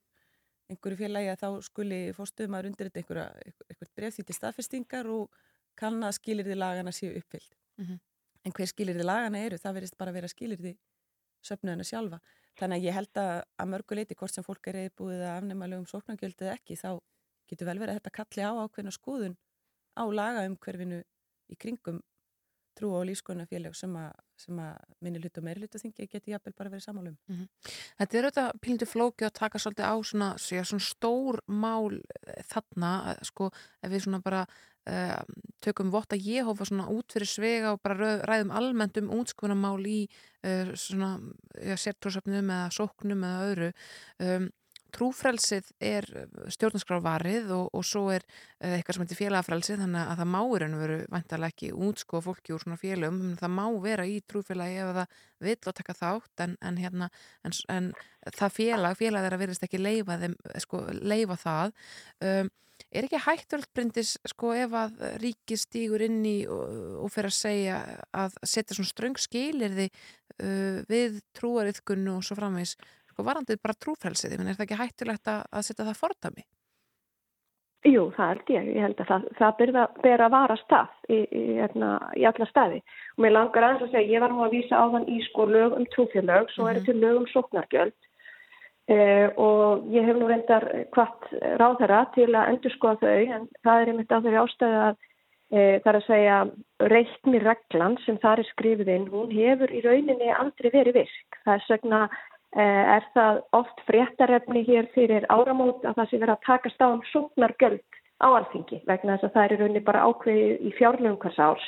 einhverju félagi að þá skuli fórstuðum að þetta einhverja, einhvert bref því til staðfestingar og kann að skilirði lagana séu uppfyllt. Mhm. En hver skilirði lagana eru, það verðist bara vera skilirði söfnuðina sjálfa. Þannig að ég held að að mörgu leiti hvort sem fólk er reyðbúið að afnema lögum sóknargjöldið ekki, þá getur vel verið að þetta kalli á ákveðna skoðun á laga um hverfinu í kringum trú og lífskona félag sem að, að minni hlut og meiri hlut að þingi geti jafnvel bara verið samálum. Mhm. Þetta er auðvitað pílindu flóki að taka svolítið á svona, sé, svona stór mál eh, þarna, sko, ef við svona bara uh, tökum votta Jehófa svona út fyrir svega og bara röð, ræðum almennt um útskunamál í uh, svona, já, sértrósöfnum eða sóknum eða öðru. Um, trúfrelsið er stjórnarskrárvarið og, og svo er uh, eitthvað sem heitir félagafrelsið þannig að það má í raun og veru vantarlega ekki útskoða fólki úr svona félagum það má vera í trúfélagi ef það vill og taka þátt en, en, hérna, en, en það félag, félag er að verðist ekki leifa, þeim, sko, leifa það. Um, er ekki hætturöld brindis sko ef að ríki stígur inn í og, og fer að segja að setja svona ströng skilirði uh, við trúariðkunnu og svo framvegs sko varandið bara trúfrelsið, menn er það ekki hættulegt að, að setja það fordami? Jú, það held ég. Ég held að það, það að, ber að vara stað í, í, hérna, í alla staði. Og mér langar aðeins að segja, ég var nú að vísa á þann í sko lög um trúfélög, svo eru til lög um sóknargjöld eh, og ég hef nú reyndar hvart ráðherra til að endur skoða þau, en það er einmitt á þeirri ástæðu að eh, það er að segja reikni reglan sem þar er skrifið inn, hún hefur í rauninni aldrei verið virk. Það er segna er það oft fréttarefni hér fyrir áramót að það sé verið að takast á um sóknargjöld á alþingi vegna þess að það er í rauninni bara ákveðið í fjárlögum hvers árs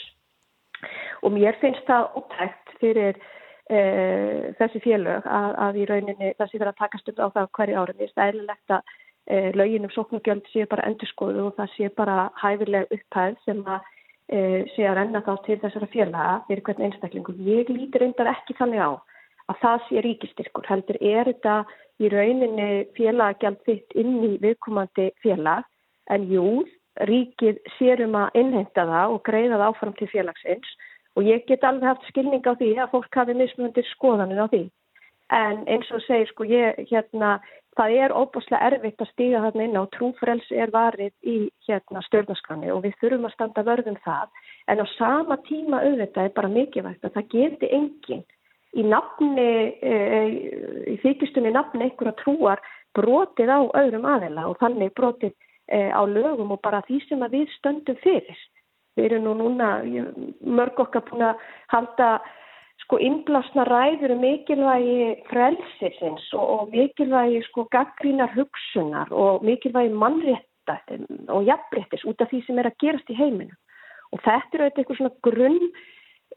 og mér finnst það ótækt fyrir uh, þessi félög að, að í rauninni það sé verið að takast upp á það hverju árum. Mér finnst það eðlilegt að uh, lögin um sóknargjöld séu bara endurskoðu og það sé bara hæfileg upphæð sem að uh, sé að renna þá til þessara félaga fyrir hvern einstaklingum. Ég lítir reyndar ekki þannig á að það sé ríkistyrkur. Heldur er þetta í rauninni félagjald þitt inn í viðkomandi félag en jú, ríkið sér um að innheimta það og greiða það áfram til félagsins og ég get alveg haft skilning á því að fólk hafi mismunandi skoðanir á því. En eins og segir sko ég hérna, það er óbúslega erfitt að stíga þarna inn á trúfrels er varið í hérna stjórnarskrani og við þurfum að standa vörðum það en á sama tíma auðvitað er bara mikilvægt að það geti enginn í nafni, e, í þykistunni nafni einhverja trúar brotið á öðrum aðela og þannig brotið e, á lögum og bara því sem að við stöndum fyrir. Við erum nú núna, mörg okkar búin að halda sko innblásna ræður um mikilvægi frelsisins og, og mikilvægi sko gaggrínar hugsunar og mikilvægi mannrétta og jafnréttis út af því sem er að gerast í heiminu. Og þetta er auðvitað eitthvað svona grunn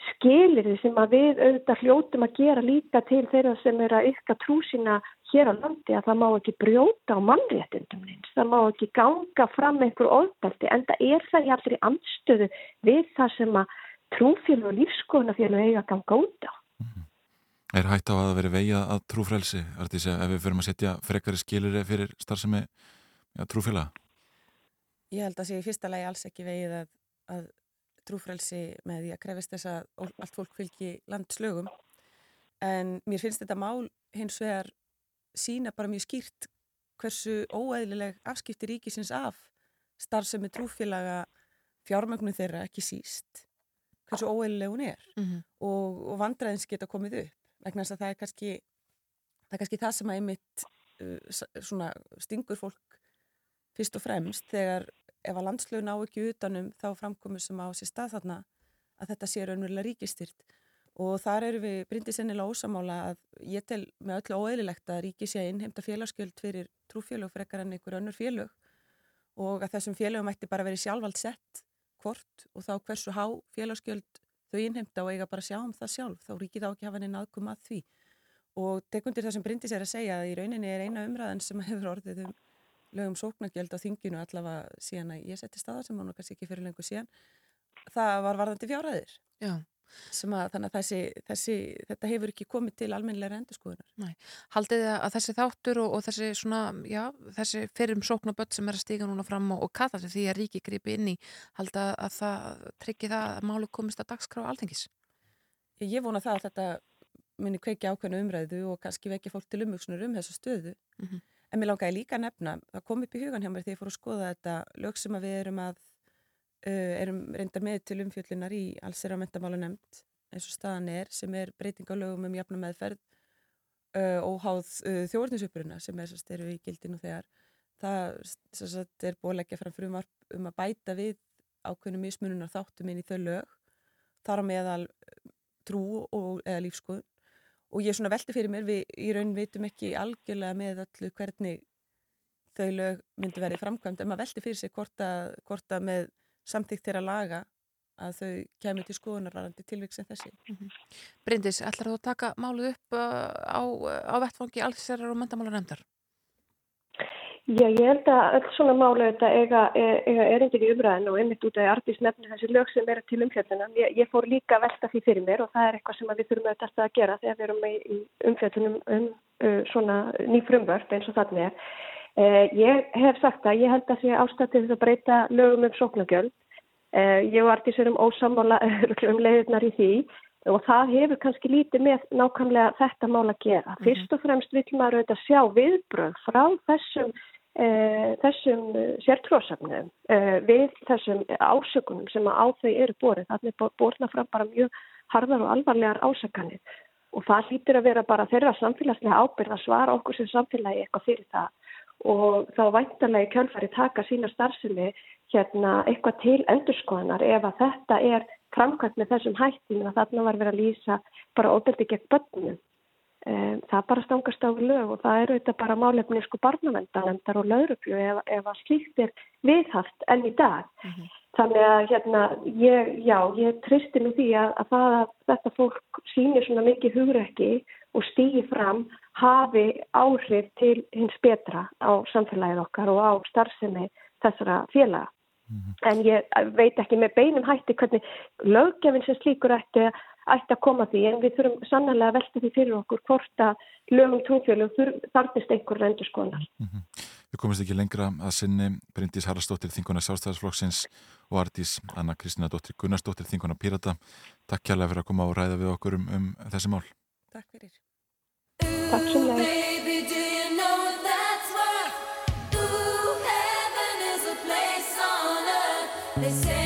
skilirði sem að við auðvitað hljótum að gera líka til þeirra sem er að ykka trú sína hér á landi að það má ekki brjóta á mannréttundum neins, það má ekki ganga fram einhver ofbeldi en það er það í allri anstöðu við það sem að trúfélag og lífskoðunafélag eiga að ganga út á. Er hægt á að veri vegið að trúfrelsi, Artís, ef við förum að setja frekari skilir fyrir starfsemi ja, trúfélaga? Ég held að sé í fyrsta lagi alls ekki vegið að, að trúfrelsi með því að krefist þess að allt fólk fylgi landslögum. En mér finnst þetta mál hins vegar sína bara mjög skýrt hversu óæðileg afskipti ríkisins af starfsemi trúfélaga fjármögnum þeirra ekki síst hversu óæðileg hún er. Mm -hmm. og, og vandræðins geta komið upp vegna þess að það er kannski það er kannski það sem að einmitt uh, svona stingur fólk fyrst og fremst þegar ef að landslögu ná ekki utanum þá framkomur sem á sér stað þarna að þetta sé raunverulega ríkistyrt og þar eru við brindið sennilega ósamála að ég tel með öllu óeðlilegt að ríki sé innheimta félagsgjöld fyrir trúfélög frekar en einhver önnur félög. Og að þessum félögum ætti bara verið sjálfvald sett hvort og þá hversu há félagsgjöld þau innheimta og eiga bara sjá um það sjálf. Þá ríkið á ekki hafa neina aðkoma að því. Og tekundir það sem Bryndis er að segja að í rauninni er eina umræðan sem hefur orðið um lögum sóknargjöld á þinginu allavega síðan að ég setti staðar sem hann kannski ekki fyrir lengur síðan það var varðandi fjárhæðir Já. sem að þannig að þessi, þessi, þetta hefur ekki komið til almennilega endurskoðunar Haldið þið að þessi þáttur og, og þessi svona, já, þessi fyrrum sóknaböld sem er að stiga núna fram og, og kalla því að ríki gripi inn í halda að það tryggi það að málu komist að dagskrá alþengis? Ég vona það að þetta muni kveiki ákveðnu umræðu og kannski vekja fólk til umvöksunar um þessa stöðu Mm -hmm. En mér langaði líka að nefna, það kom upp í hugan hjá mér þegar ég fór að skoða þetta lög sem við erum að uh, erum reynda með til umfjöllunar í alls er að mentamála nefnd eins og staðan er sem er breyting á lögum um jafna meðferð uh, og háð uh, þjóðurnisuppruna sem er sérst eru í gildinu þegar. Það sérst er búið að leggja fram frumarp um að bæta við ákveðnum mismununar þáttum inn í þau lög þar á meðal trú og, eða lífskoðun og ég svona velti fyrir mér, við í raun vitum ekki algjörlega með öllu hvernig þau lög myndi verið framkvæmt en maður velti fyrir sig hvort að, hvort að með samþýgt þeirra laga að þau kemur til skoðunarvarandi tilvík sem þessi. Mm -hmm. Bryndis, ætlar þú að taka málið upp uh, á, á vettfangi allsherrar og mentamála nefndar? Já, ég held að öll svona málu þetta eiga, eiga erindin í umræðin og einmitt út af artist nefnir þessi lög sem eru til umfjöldunum. Ég, ég fór líka að velta því fyrir mér og það er eitthvað sem við þurfum auðvitað að gera þegar við erum í umfjöldunum um uh, svona ný frumvörf eins og þannig er. Uh, ég hef sagt að ég held að sé ástætti þess að breyta lögum um sóknagjöld. Uh, ég og artist erum ósamála *laughs* um leiðirnar í því og það hefur kannski lítið með nákvæmlega þetta mál að gera. -hmm. Fyrst og fremst vil maður auðvitað sjá viðbröð frá þessum þessum uh, sértrósafnum uh, við þessum ásökunum sem á þau eru borið. Þannig er borna fram bara mjög harðar og alvarlegar ásakanir og það hlýtur að vera bara þeirra samfélagslega ábyrð að svara okkur sem samfélagi eitthvað fyrir það og þá væntanlega kjölfari taka sína starfsemi hérna eitthvað til endurskoðanar ef að þetta er framkvæmt með þessum hættin að þarna var verið að lýsa bara óbyrdi gegn börnum. Um, það bara stangast á lög og það eru þetta bara málefni sko barnavendalendar og lauruglu ef, ef að slíkt er viðhaft enn í dag. Mm -hmm. Þannig að hérna, ég, já, ég tristi mig því að, að, það, að þetta fólk sýnir svona mikið hugrekki og stýgi fram hafi áhrif til hins betra á samfélagið okkar og á starfsemi þessara félaga. En ég veit ekki með beinum hætti hvernig löggefinn sem slíkur ætti ætti að koma því en við þurfum sannlega að velta því fyrir okkur hvort að lögum trúfjölum þarfist einhver rendur skonar. Mm -hmm. Við komumst ekki lengra að sinni Bryndís Haraldsdóttir, þinguna Sástæðarsflokksins og Ardís Anna Kristina Dóttir Gunnarsdóttir, þinguna Pirata. Takk kjærlega fyrir að koma og ræða við okkur um, um þessi mál. Takk fyrir. Takk sem leið. They say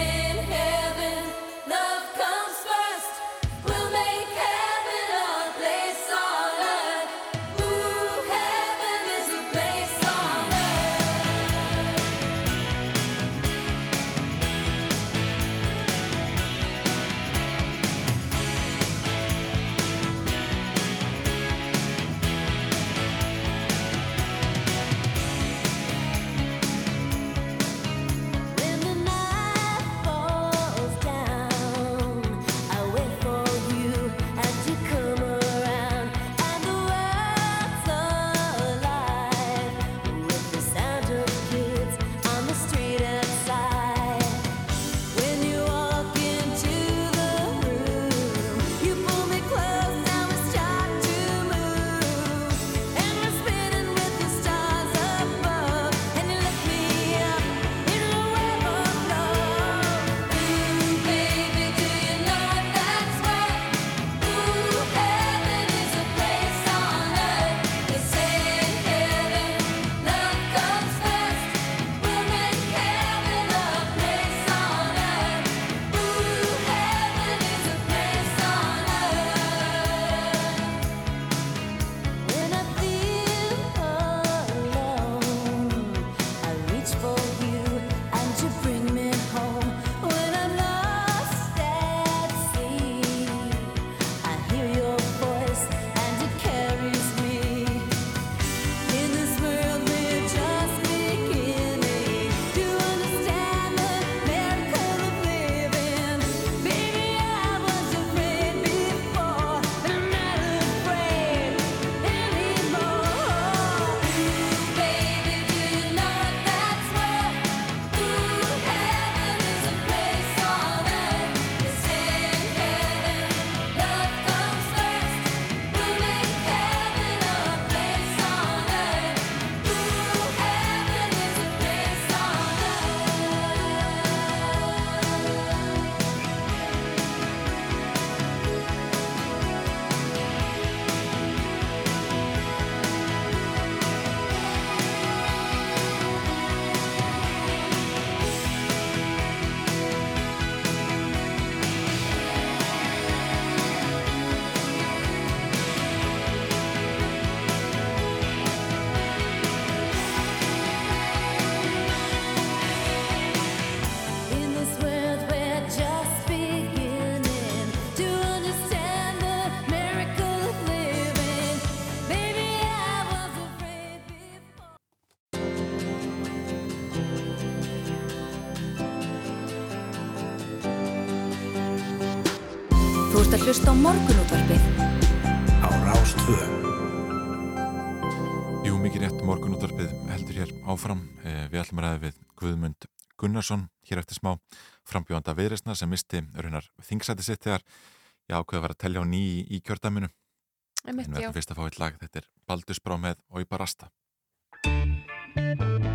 á morgunútvarpið. Á Rástvöðu Jú, mikið rétt morgunútvarpið heldur hér áfram. Eh, við ætlum að ræða við Guðmund Gunnarsson hér eftir smá frambjóðanda viðresna sem misti raunar þingsæti sitt þegar ég ákveði að vera að tellja á ný í, í kjördaminu en við ætlum fyrst að fá eitt lag. Þetta er Baldusbrá með Óibar Rasta Música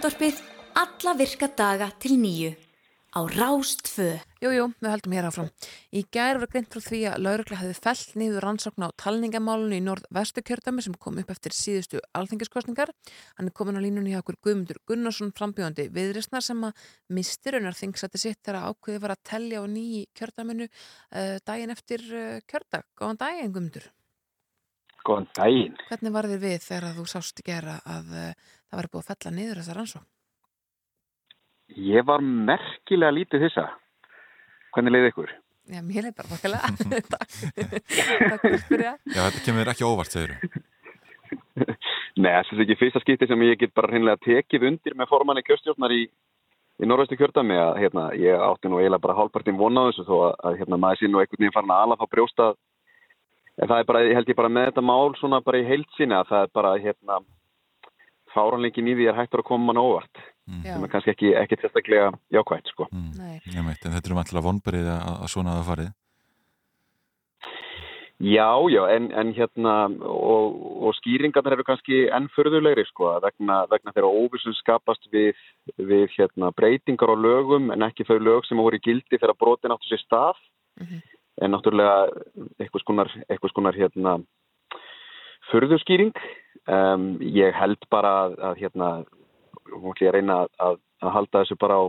Morgunútvarpið alla virka daga til nýju á Rástfö. Jú, jú, við höldum hér áfram. Í gær var greint frá því að laurugla hefði fellt niður rannsókn á talningamálunu í norð-vestu kjördami sem kom upp eftir síðustu alþengiskostningar. Hann er komin á línunni hjá okkur Guðmundur Gunnarsson frambjóðandi viðrisnar sem að misturunar þingsætti sitt þegar ákveði var að tellja á nýji kjördaminu uh, daginn eftir uh, kjördag. Góðan daginn, Guðmundur. Góðan daginn. Hvernig var þér við þegar þú sást gera að uh, það var búið að fella niður þessa rannsókn? Ég var merkilega lítið þessa. Hvernig leiði ykkur? Já, mér er bara bakkilega. *laughs* Takk. Takk fyrir að spyrja. Já, þetta kemur ekki á óvart, segir þú. *laughs* Nei, þessi er ekki fyrsta skipti sem ég get bara hreinlega tekið undir með formanni kjörstjórnar í, í norðvestu kjördami að hérna, ég átti nú eiginlega bara hálfpartin vona á þessu þó að, að hérna, maður sé nú einhvern veginn farin að ala þá brjóstað en það er bara, ég held ég bara með þetta mál svona bara í heilsinni að það er bara hérna fáranleikin í því er hættur að koma mann óvart Já. sem er kannski ekki, ekki sérstaklega jákvægt sko. Nei. Ég meit, en þetta er um alltaf vonberið að, að svona hafa farið. Já, já, en, en hérna og, og skýringarnir eru kannski enn förðulegri sko, vegna, vegna þeirra óvissum skapast við, við hérna, breytingar á lögum en ekki þau lög sem voru í gildi þegar brotin áttu sér stað en náttúrulega eitthvað skonar, eitthvað skonar hérna förðuskýring um, ég held bara að, að hérna hún ætla ég að reyna að, að, halda þessu bara á,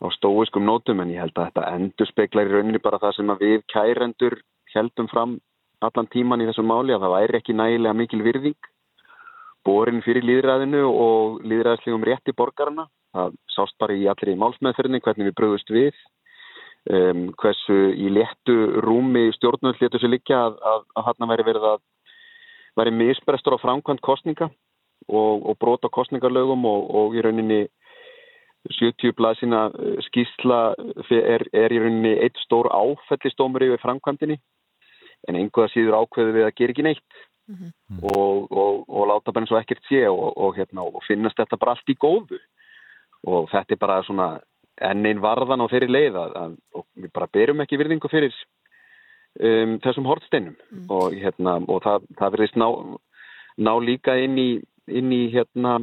á stóiskum nótum en ég held að þetta endur speklar í rauninni bara það sem að við kærendur heldum fram allan tíman í þessum máli að það væri ekki nægilega mikil virðing borin fyrir líðræðinu og líðræðslegum rétti borgarna. Það sást bara í allri málsmeðferðinni hvernig við bröðust við, um, hversu í léttu rúmi stjórnvöld léttu sér líka að, að, að hann væri verið að væri misbrestur á framkvæmt kostninga og, og brota kostningarlögum og, og í rauninni 70 blaðsina skýsla er, er í rauninni eitt stór áfellistómur yfir framkvæmdini en einhverja síður ákveðu við að gera ekki neitt. Og, og, og láta bara eins og ekkert sé og, og, hérna, og finnast þetta bara allt í góðu. Og þetta er bara svona enn einn varðan á þeirri leið að, að, og við bara berum ekki virðingu fyrir um, þessum hortsteinum og, hérna, og það, það verðist ná, ná líka inn í, inn í hérna,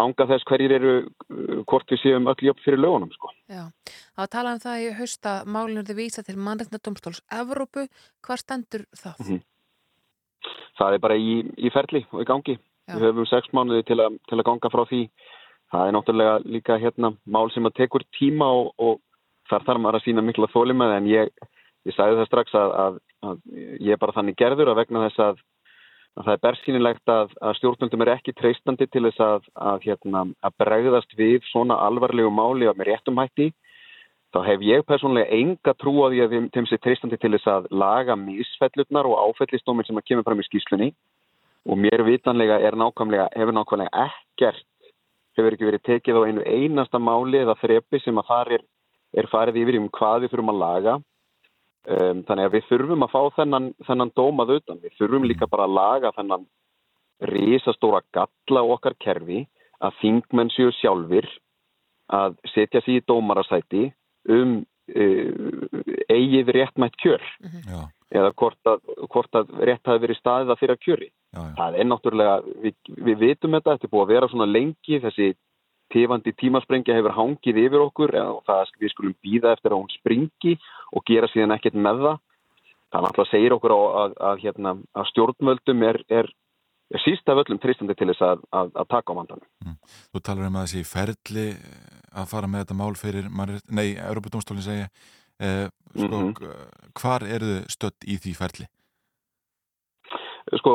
ánga þess hverjir eru uh, hvort við séum öll jöfn fyrir lögunum sko. Já, það var talað um það í hausta málinu þið vísa til mannreitnadómstóls Evrópu, hvað stendur það? Mhm. Það er bara í, í ferli og í gangi. Við höfum sex mánuði til, a, til að ganga frá því. Það er náttúrulega líka hérna mál sem að tekur tíma og, og þar þarf maður að sína mikla þólimað en ég, ég sagði það strax að, að, að ég er bara þannig gerður að vegna þess að, að það er bersýnilegt að, stjórnvöldum er ekki treystandi til þess að hérna, bregðast við svona alvarlegu máli með réttum hætti þá hef ég persónulega enga trú á því að þeim, sé treystandi til þess að laga misfellurnar og áfellistóminn sem að kemur fram í skýslunni og mér vitanlega er nákvæmlega, hefur nákvæmlega ekkert, hefur ekki verið tekið á einu einasta máli eða þrepi sem að þar er, er farið yfir um hvað við þurfum að laga. Um, þannig að við þurfum að fá þennan, þennan dómað utan. Við þurfum líka bara að laga þennan risastóra galla okkar kerfi að þingmenn séu sjálfur að setja sér í dómarasæti um uh, eigið réttmætt kjör Já. eða hvort að, hvort að rétt hafi verið staðið að fyrir að kjöri. Já, já. Það er náttúrulega, við, við vitum þetta, þetta er búið að vera svona lengi, þessi tifandi tímasprengja hefur hangið yfir okkur og það við skulum býða eftir að hún springi og gera síðan ekkert með það. Það náttúrulega segir okkur á, að, að, hérna, að stjórnvöldum er, er, er síst af öllum tristandi til þess að, að taka á vandanum. Þú talar um að þessi ferli að fara með þetta mál fyrir, nei, Europadómstólinn segja, eh, sko, Mhm. hvar eru þið stödd í því ferli? Sko,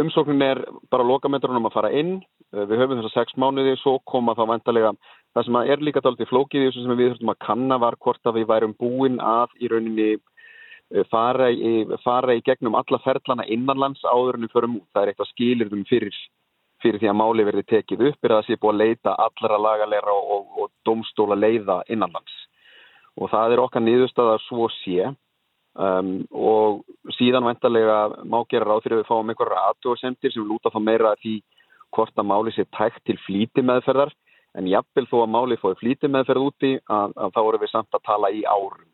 umsóknin er bara lokametrunum að fara inn. Við höfum þess að sex mánuði, svo koma þá vantarlega. Það sem að er líka dálítið flókið í þessu sem við þurfum að kanna var hvort að við værum búin að í rauninni eh, fara í, fara í gegnum alla ferlana innanlands áður en við förum út. Það er eitthvað skilirðum fyrir, fyrir því að máli verði tekið upp er að það sé búið að leita allra lagalega og, og domstóla leiða innanlands. Og það er okkar niðurstað að svo sé um, og síðan vendarlega má gera ráð fyrir að við fáum einhverja aðtúarsendir sem lúta þá meira því hvort að máli sé tækt til flýti meðferðar en jafnvel þó að máli fóði flýti meðferð úti að, að þá erum við samt að tala í árum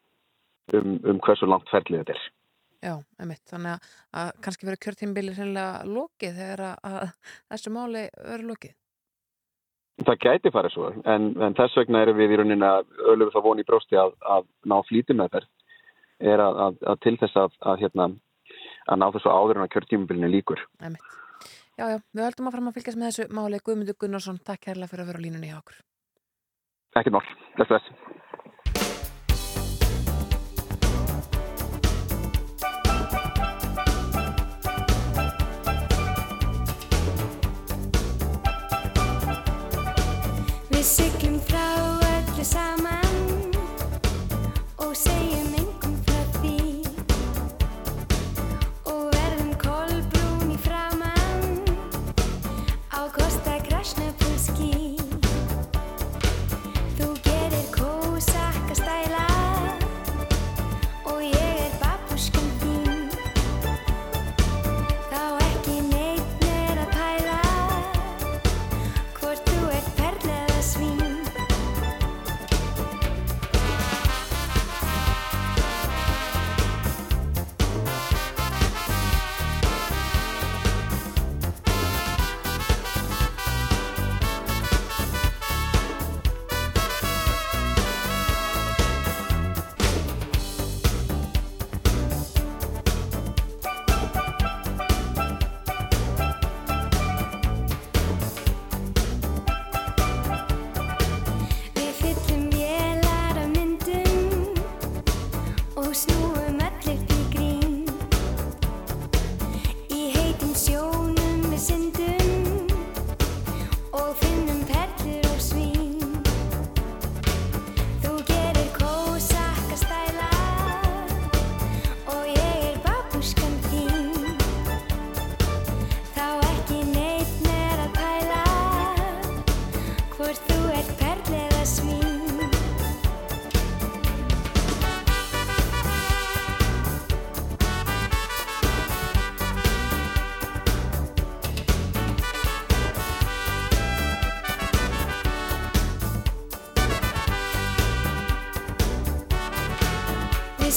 um, um hversu langt ferlið þetta er. Já, einmitt, þannig að, að kannski verið kjörtímbili hreinlega lokið þegar að, að þessu máli verið lokið. það gæti farið svo en, en þess vegna erum við í rauninni að öllum það voni í brósti að, að ná flýtum með þær er að, að, að til þess að, að hérna að ná þessu áður en að kjörtímubilinu líkur. Já, já, við höldum að fram að fylgjast með þessu máli Guðmundur Gunnarsson, takk kærlega fyrir að vera á línunni hjá okkur. Ekkert mál, þess þess.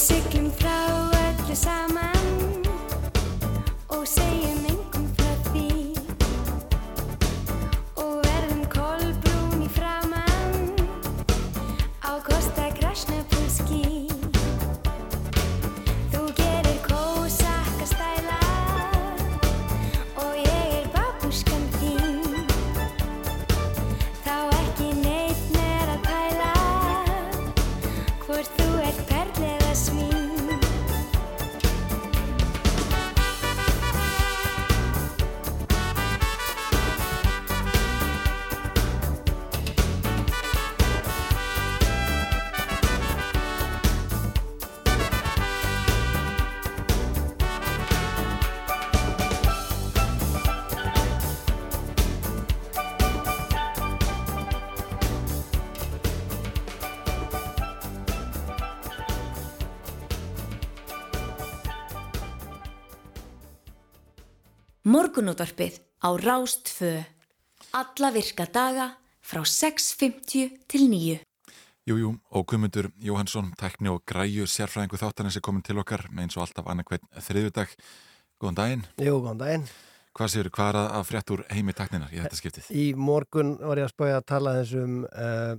Við Morgunútvarpið á Rástfö. Alla virka daga frá 6.50 til 9. Jú, jú, og Guðmundur Jóhansson, tækni og græju sérfræðingu þáttanins er komin til okkar með eins og alltaf annarkveð þriðudag. Góðan daginn. Jú, góðan daginn. Hvað séu, hvað er að- frétt úr heimi tækninar í þetta skiptið? Í morgun var ég að spöja að tala þessum uh,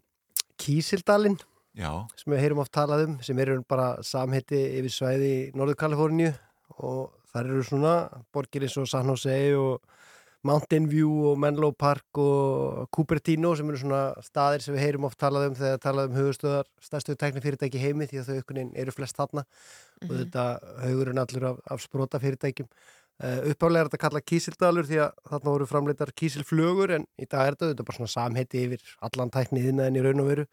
Kísildalinn Já. sem við heyrum oft talað um sem eru bara samheiti yfir svæði í Norður Kaliforníu og þar eru svona borgir eins og San Jose og Mountain View og Menlo Park og Cupertino sem eru svona staðir sem við heyrum oft talað um þegar talað um höfustöðar stærstu teknifyrirtæki heimi því að þau veginn eru flest þarna. Og Mhm. þetta haugurinn allur af, af sprota fyrirtækjum uh, uppálega er þetta kallað kísildalur því að þarna voru framleitar kísilflögur en í dag er þetta, bara svona samheiti yfir allan tækniðina en í raun og veru.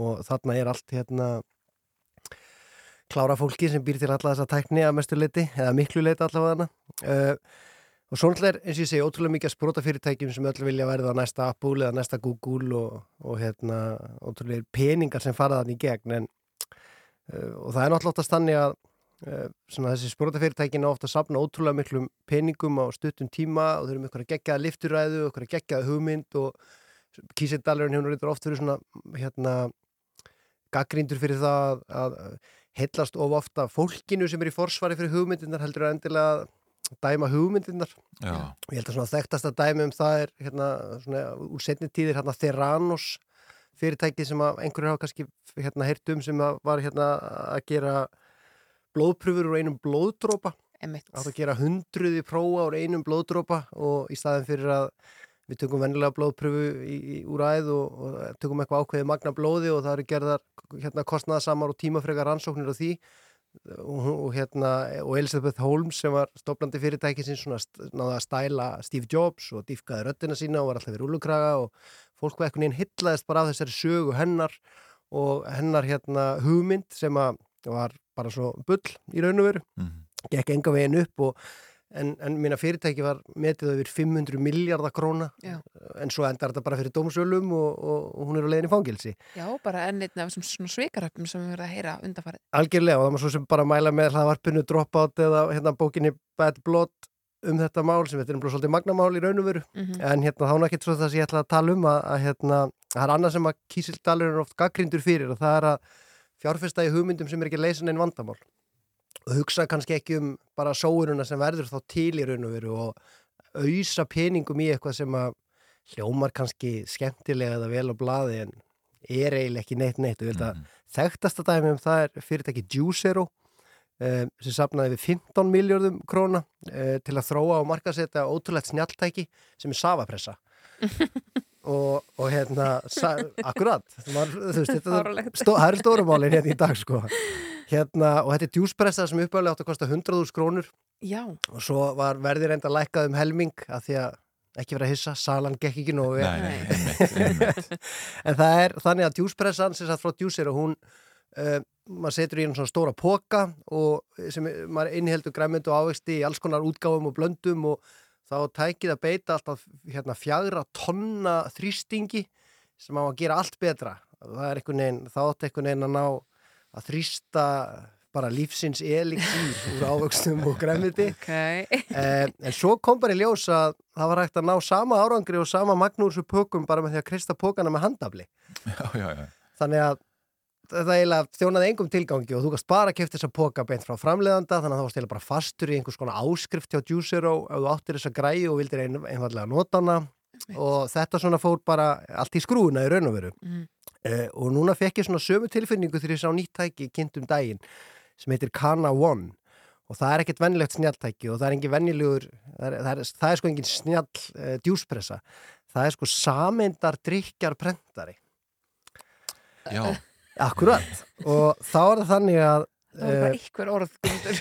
Og þarna er allt hérna klára fólki sem býr til alla þessa tækni að mestu leiti, eða miklu leiti allavega uh, og svo náttúrulega er eins og ég segi ótrúlega mikið að sprota fyrirtækjum sem öll vilja verða á næsta Apple eða næsta Google og, og hérna ótrúlega peningar sem fara þannig í gegn en, uh, og það er náttúrulega oftast þannig að uh, þessi sprota fyrirtækin ofta safna ótrúlega miklum peningum á stuttum tíma og þau eru með eitthvað geggaða lifturæðu og eitthvað geggaða hugmynd og kísindalurinn hefur reyndar oft verið svona hérna gaggríndur fyrir það að, að heillast of ofta fólkinu sem er í forsvari fyrir hugmyndirnar heldur að endilega dæma hugmyndirnar. Já. og ég held að svona þekktasta dæmi um það er hérna svona úr setni tíðir hérna Theranos fyrirtæki sem að einhverju hafa kannski hérna heyrt um sem að var hérna að gera blóðpröfur úr einum blóðdrópa átt að gera hundruði prófa úr einum blóðdrópa og í staðin fyrir að við tökum vennilega blóðpröfu í, í, úr æð og, og tökum eitthvað ákveðið magna blóði og það eru gerðar hérna kostnaðasamar og tímafrega rannsóknir á því. Og, og hérna og Elisabeth Holmes sem var stofnandi fyrirtæki sem náði að stæla Steve Jobs og dýfkaði röddina sína og var alltaf við rúlukraga og fólk var eitthvað einn hillaðist bara af þessari sögu hennar og hennar hérna hugmynd sem var bara svo bull í raun og veru. Gekk enga veginn upp og en, en mína fyrirtæki var metið yfir 500 miljardar króna Já. en svo endar þetta bara fyrir dómsölum og, og, og hún er á leiðin í fangilsi Já, bara enn einn af þessum svona svikaröpum sem við verðum að heyra undanfarið. algjörlega og það maður svo sem bara mæla með hlaðvarpinu Dropout eða hérna bókinni Bad Blood um þetta mál sem þetta er umblóð svolítið magnamál í raun og veru Mhm. en hérna þá er ekki svo það sem ég ætla að tala um að, að hérna, það er annað sem að Kísildalur er oft gaggrindur fyrir og það er að fjárfesta í hugmyndum sem er ekki leysin einn vandamál og hugsa kannski ekki um bara sóununa sem verður þá til í raun og veru og auðsa peningum í eitthvað sem að hljómar kannski skemmtilega eða vel á blaði en er eiginlega ekki neitt neitt. Og ég held að þekktasta dæmi um það er fyrirtæki Juicero eh, sem sapnaði við 15 miljardum króna eh, til að þróa og markasetja ótrúlegt snjalltæki sem er safapressa *laughs* og, og hérna akkurat var, veist, þetta, Fáránlegt. stó, það eru stórumálin hérna í dag sko. hérna, og þetta er djúspressa sem uppálega átt að kosta 100.000 krónur Já. og svo var verðið reynda lækkað um helming að því að ekki vera að hissa, salan gekk ekki nógu vel. Nei, nei, einmitt, einmitt. *laughs* en það er þannig að djúspressan sem satt frá djúsir og hún uh, maður setur í einu svona stóra póka og sem er- maður inniheldur græmyndu og ávexti í alls konar útgáfum og blöndum og þá tækið að beita alltaf hérna fjagra tonna þrýstingi sem á að gera allt betra það er einhvern veginn, þá átt einhvern veginn að ná að þrýsta bara lífsins elixír úr ávöxtum og græmiti *laughs* okay. eh, en svo kom bara í ljós að það var hægt að ná sama árangri og sama magnúr sem pökum bara með því að kristja pókana með handafli Já, já, já. þannig að þetta eiginlega þjónaði engum tilgangi og þú gast bara að kefta þessa póka beint frá framleiðanda þannig að það varst eiginlega bara fastur í einhvers konar áskrift hjá Juicero ef þú áttir þessa græi og vildir ein, einfallega nota hana. Og þetta svona fór bara allt í skrúuna í raun og veru. Mhm. eh, og núna fekk ég svona sömu tilfinningu þegar ég sá nýtt tæki kynnt um daginn sem heitir Kana One. Og það er ekkert vennilegt snjalltæki og það er engin vennilegur það er, það er, það er sko engin snjall uh, djúspressa. Það er sko sameindar drikjar prentari Já. Akkurat. Og þá er það þannig að Það var bara eh, ykkur orð Gundur.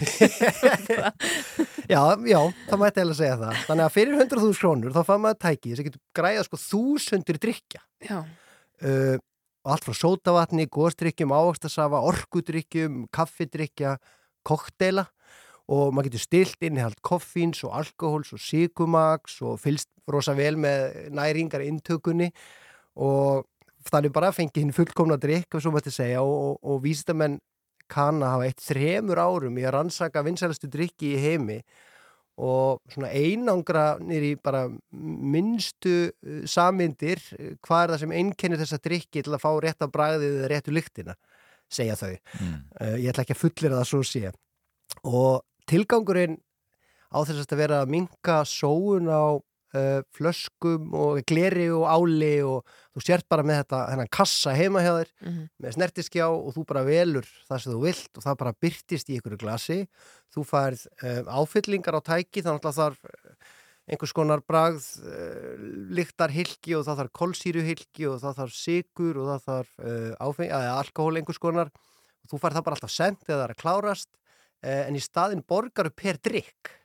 *laughs* já, já, það mætti eiginlega segja það. Þannig að fyrir 100.000 krónur þá fann maður tæki sem getur græða sko þúsundir drikja Já. uh, og allt frá sótavatni, góðstrykkjum, ávaxtasafa, orkudrykkjum, kaffidrykja, kokteila. Og maður getur stilt innihald koffíns og alkohóls og síkumaks og fylst rosa vel með næringar intökunni og þannig bara fengið hinn fullkomna drykk og svo mætti segja og, og, og vísitamenn kann að hafa eitt þremur árum í að rannsaka vinsælastu drykki í heimi og svona einangra nýri bara minnstu uh, samindir uh, hvað er það sem einkennir þessa drykki til að fá rétt af bragðið eða réttu lyktina segja þau. Mm. Uh, ég ætla ekki að fullera það svo sé og tilgangurinn á þess að vera að minka sóun á uh, flöskum og gleri og áli og þú sért bara með þetta hennan kassa heima hjá þér Mhm. með snertiskjá og þú bara velur það sem þú vilt og það bara byrtist í ykkur glasi þú færð uh, áfyllingar á tæki þannig að þarf eh, einhvers konar bragð uh, lyktar hilki og það þarf kolsýru hilki og það þarf sigur og það þarf uh, áfeng, að, alkohól einhvers konar og þú færð það bara alltaf sent eða það er að klárast uh, en í staðin borgar upp per drikk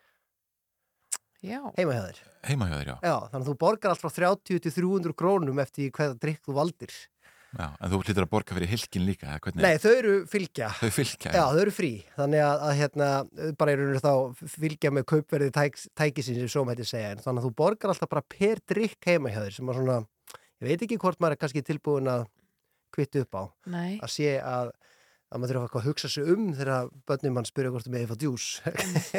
Já. heima hjá þér Heima hjá þér, já. Já, þannig að þú borgar allt frá 30 til 300 krónum eftir hvaða drikk þú valdir já. En þú hlýtur að borga fyrir hilkin líka, eða hvernig? Nei, þau eru fylgja Þau fylgja, Já, þau eru frí, þannig að, að hérna, bara eru þá fylgja með kaupverði tæk, tækisins sem svo mætti segja, en þannig að þú borgar alltaf bara per drikk heima hjá þér sem að svona, ég veit ekki hvort maður er kannski tilbúin að kvitta upp á Nei. að sé að, að maður þurfa að hugsa sig um þegar börnum mann spyrja hvort þú með eitthvað djús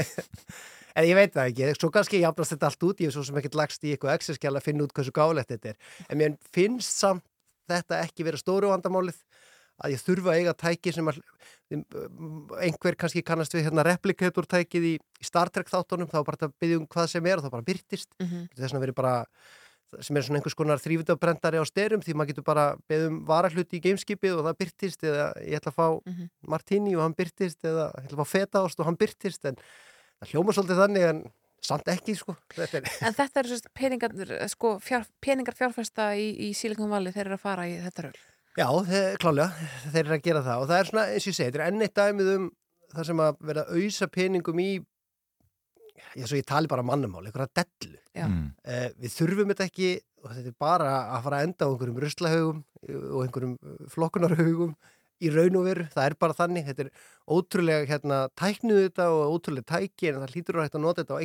*laughs* en ég veit það ekki, svo kannski jafnast þetta allt út, ég hef svo sem ekkert lagst í eitthvað Excel-skjál að finna út hversu gáleitt þetta er en mér finnst samt þetta ekki vera stóru vandamálið að ég þurfa eiga tæki sem að einhver kannski kannast við hérna replikator tækið í, í Star Trek þáttunum þá bara að byggja um hvað sem er og þá bara byrtist Mhm. þess vegna verið bara sem er svona einhvers konar þrývitabrendari á styrum því maður getur bara beðið um varahluti í gameskipið og það byrtist eða ég ætla að fá Mhm. martini og hann byrtist eða ég ætla að fá fetaost og hann byrtist en það hljóma svolítið þannig en samt ekki sko þetta er En þetta eru sérst peningar, sko, fjár, peningar fjárfesta í, í Silicon Valley þeir eru að fara í þetta röl. Já, þeir, klálega, þeir eru að gera það og það er svona, eins og ég segi, þetta er enn eitt dæmið um það sem að vera að auðsa peningum í svo ég tali bara mannumál, einhverja dellu Já. Mm. Eh, við þurfum þetta ekki og þetta er bara að fara að enda á einhverjum ruslahaugum og einhverjum flokkunarhaugum í raun og veru, það er bara þannig þetta er ótrúlega hérna tæknuð þetta og ótrúlega tæki en það hlýtur að hægt að nota þetta á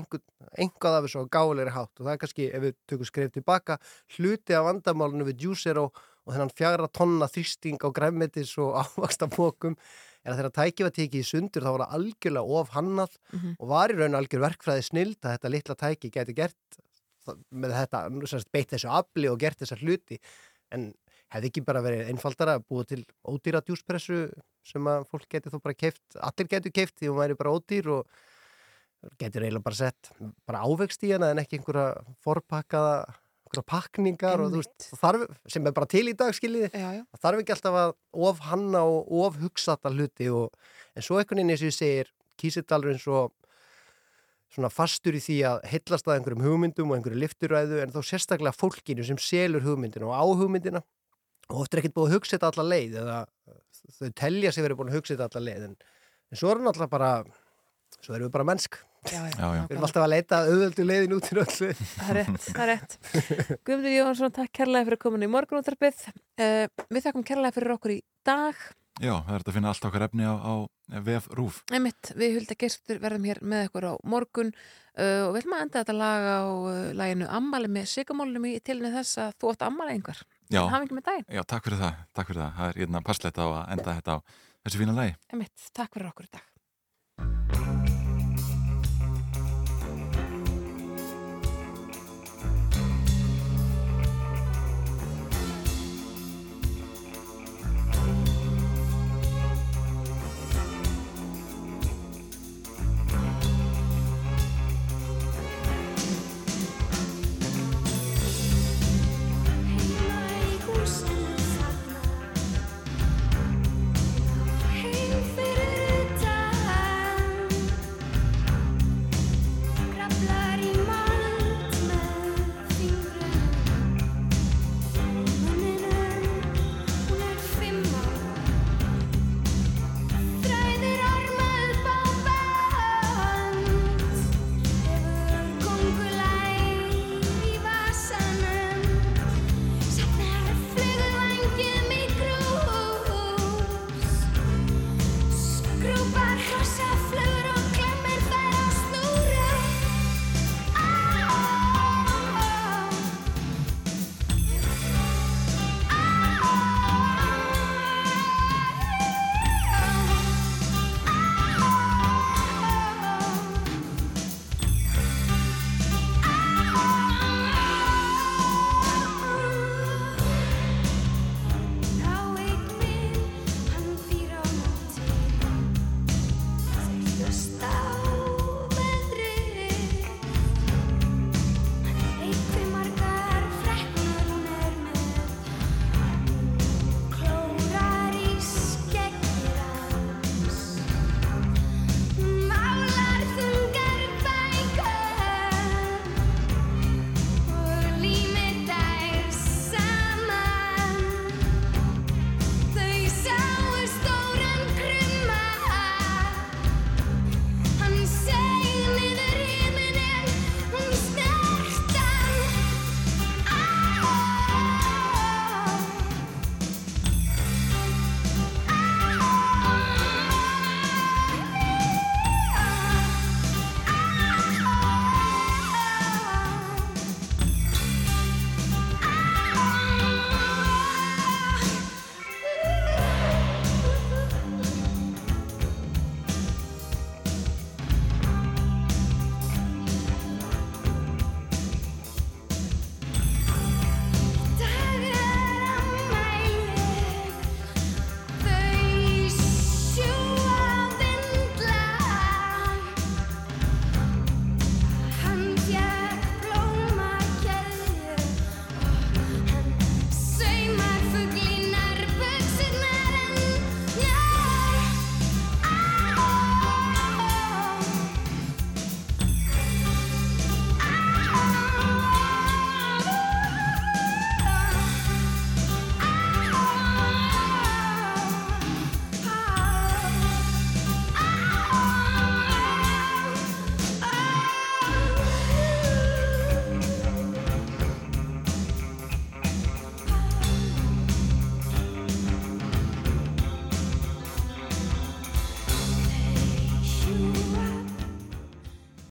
einhvað af þessu gáleiri hátt og það er kannski, ef við tökum skref tilbaka hluti af vandamálinu við Juicero og þennan fjagra tonna þrýsting á græmmetis og *laughs* ávaksta bókum er að þegar tæki var tekið í sundur þá var það algjörlega of hannað Mhm. og var í raun algjör verkfræði snild að þetta litla tæki geti gert með þetta, beitt þessu afli og gert þessar hluti en hefði ekki bara verið einfaldara að búa til ódýra djúspressu sem að fólk geti þó bara keift, allir getur keift því hún væri bara ódýr og getur eiginlega bara sett bara ávegst í hana en ekki einhverja forpakkaða einhverja pakningar og veist, þarf, sem er bara til í dag skiljiði, það þarf ekki alltaf að of hanna og of hugsa þetta hluti og, en svo einhvern veginn eins og ég segir kísildalur eins og svona fastur í því að hillast að einhverjum hugmyndum og einhverju lifturæðu en þó sérstaklega fólkinu sem selur hugmyndina og á hugmyndina og oft er ekkert búið að hugsa þetta alla leið eða þau telja sig verið búin að hugsa þetta alla leið en, en svo erum við alltaf bara svo erum við bara mennsk Já, já, Já, við erum alltaf að leita að auðvöldu leiðin út í öllu Það er rétt, það er rétt. Guðmundur Jóhansson, takk kærlega fyrir komin í morgunúttarpið. Uh, við þakkum kærlega fyrir okkur í dag. Já, það er hægt að finna allt okkar efni á, á VF Rúf. Einmitt, við hulda gestur verðum hér með ykkur á morgun uh, og við ætlum að enda þetta lag á uh, laginu Ammali með Sigamólnum í tilinu þess að þú átt ammali einhver. Já. Já, takk fyrir það, takk fyrir það. Það er hérna passlegt á að enda þetta á þessu fína lagi. Einmitt, takk fyrir okkur í dag.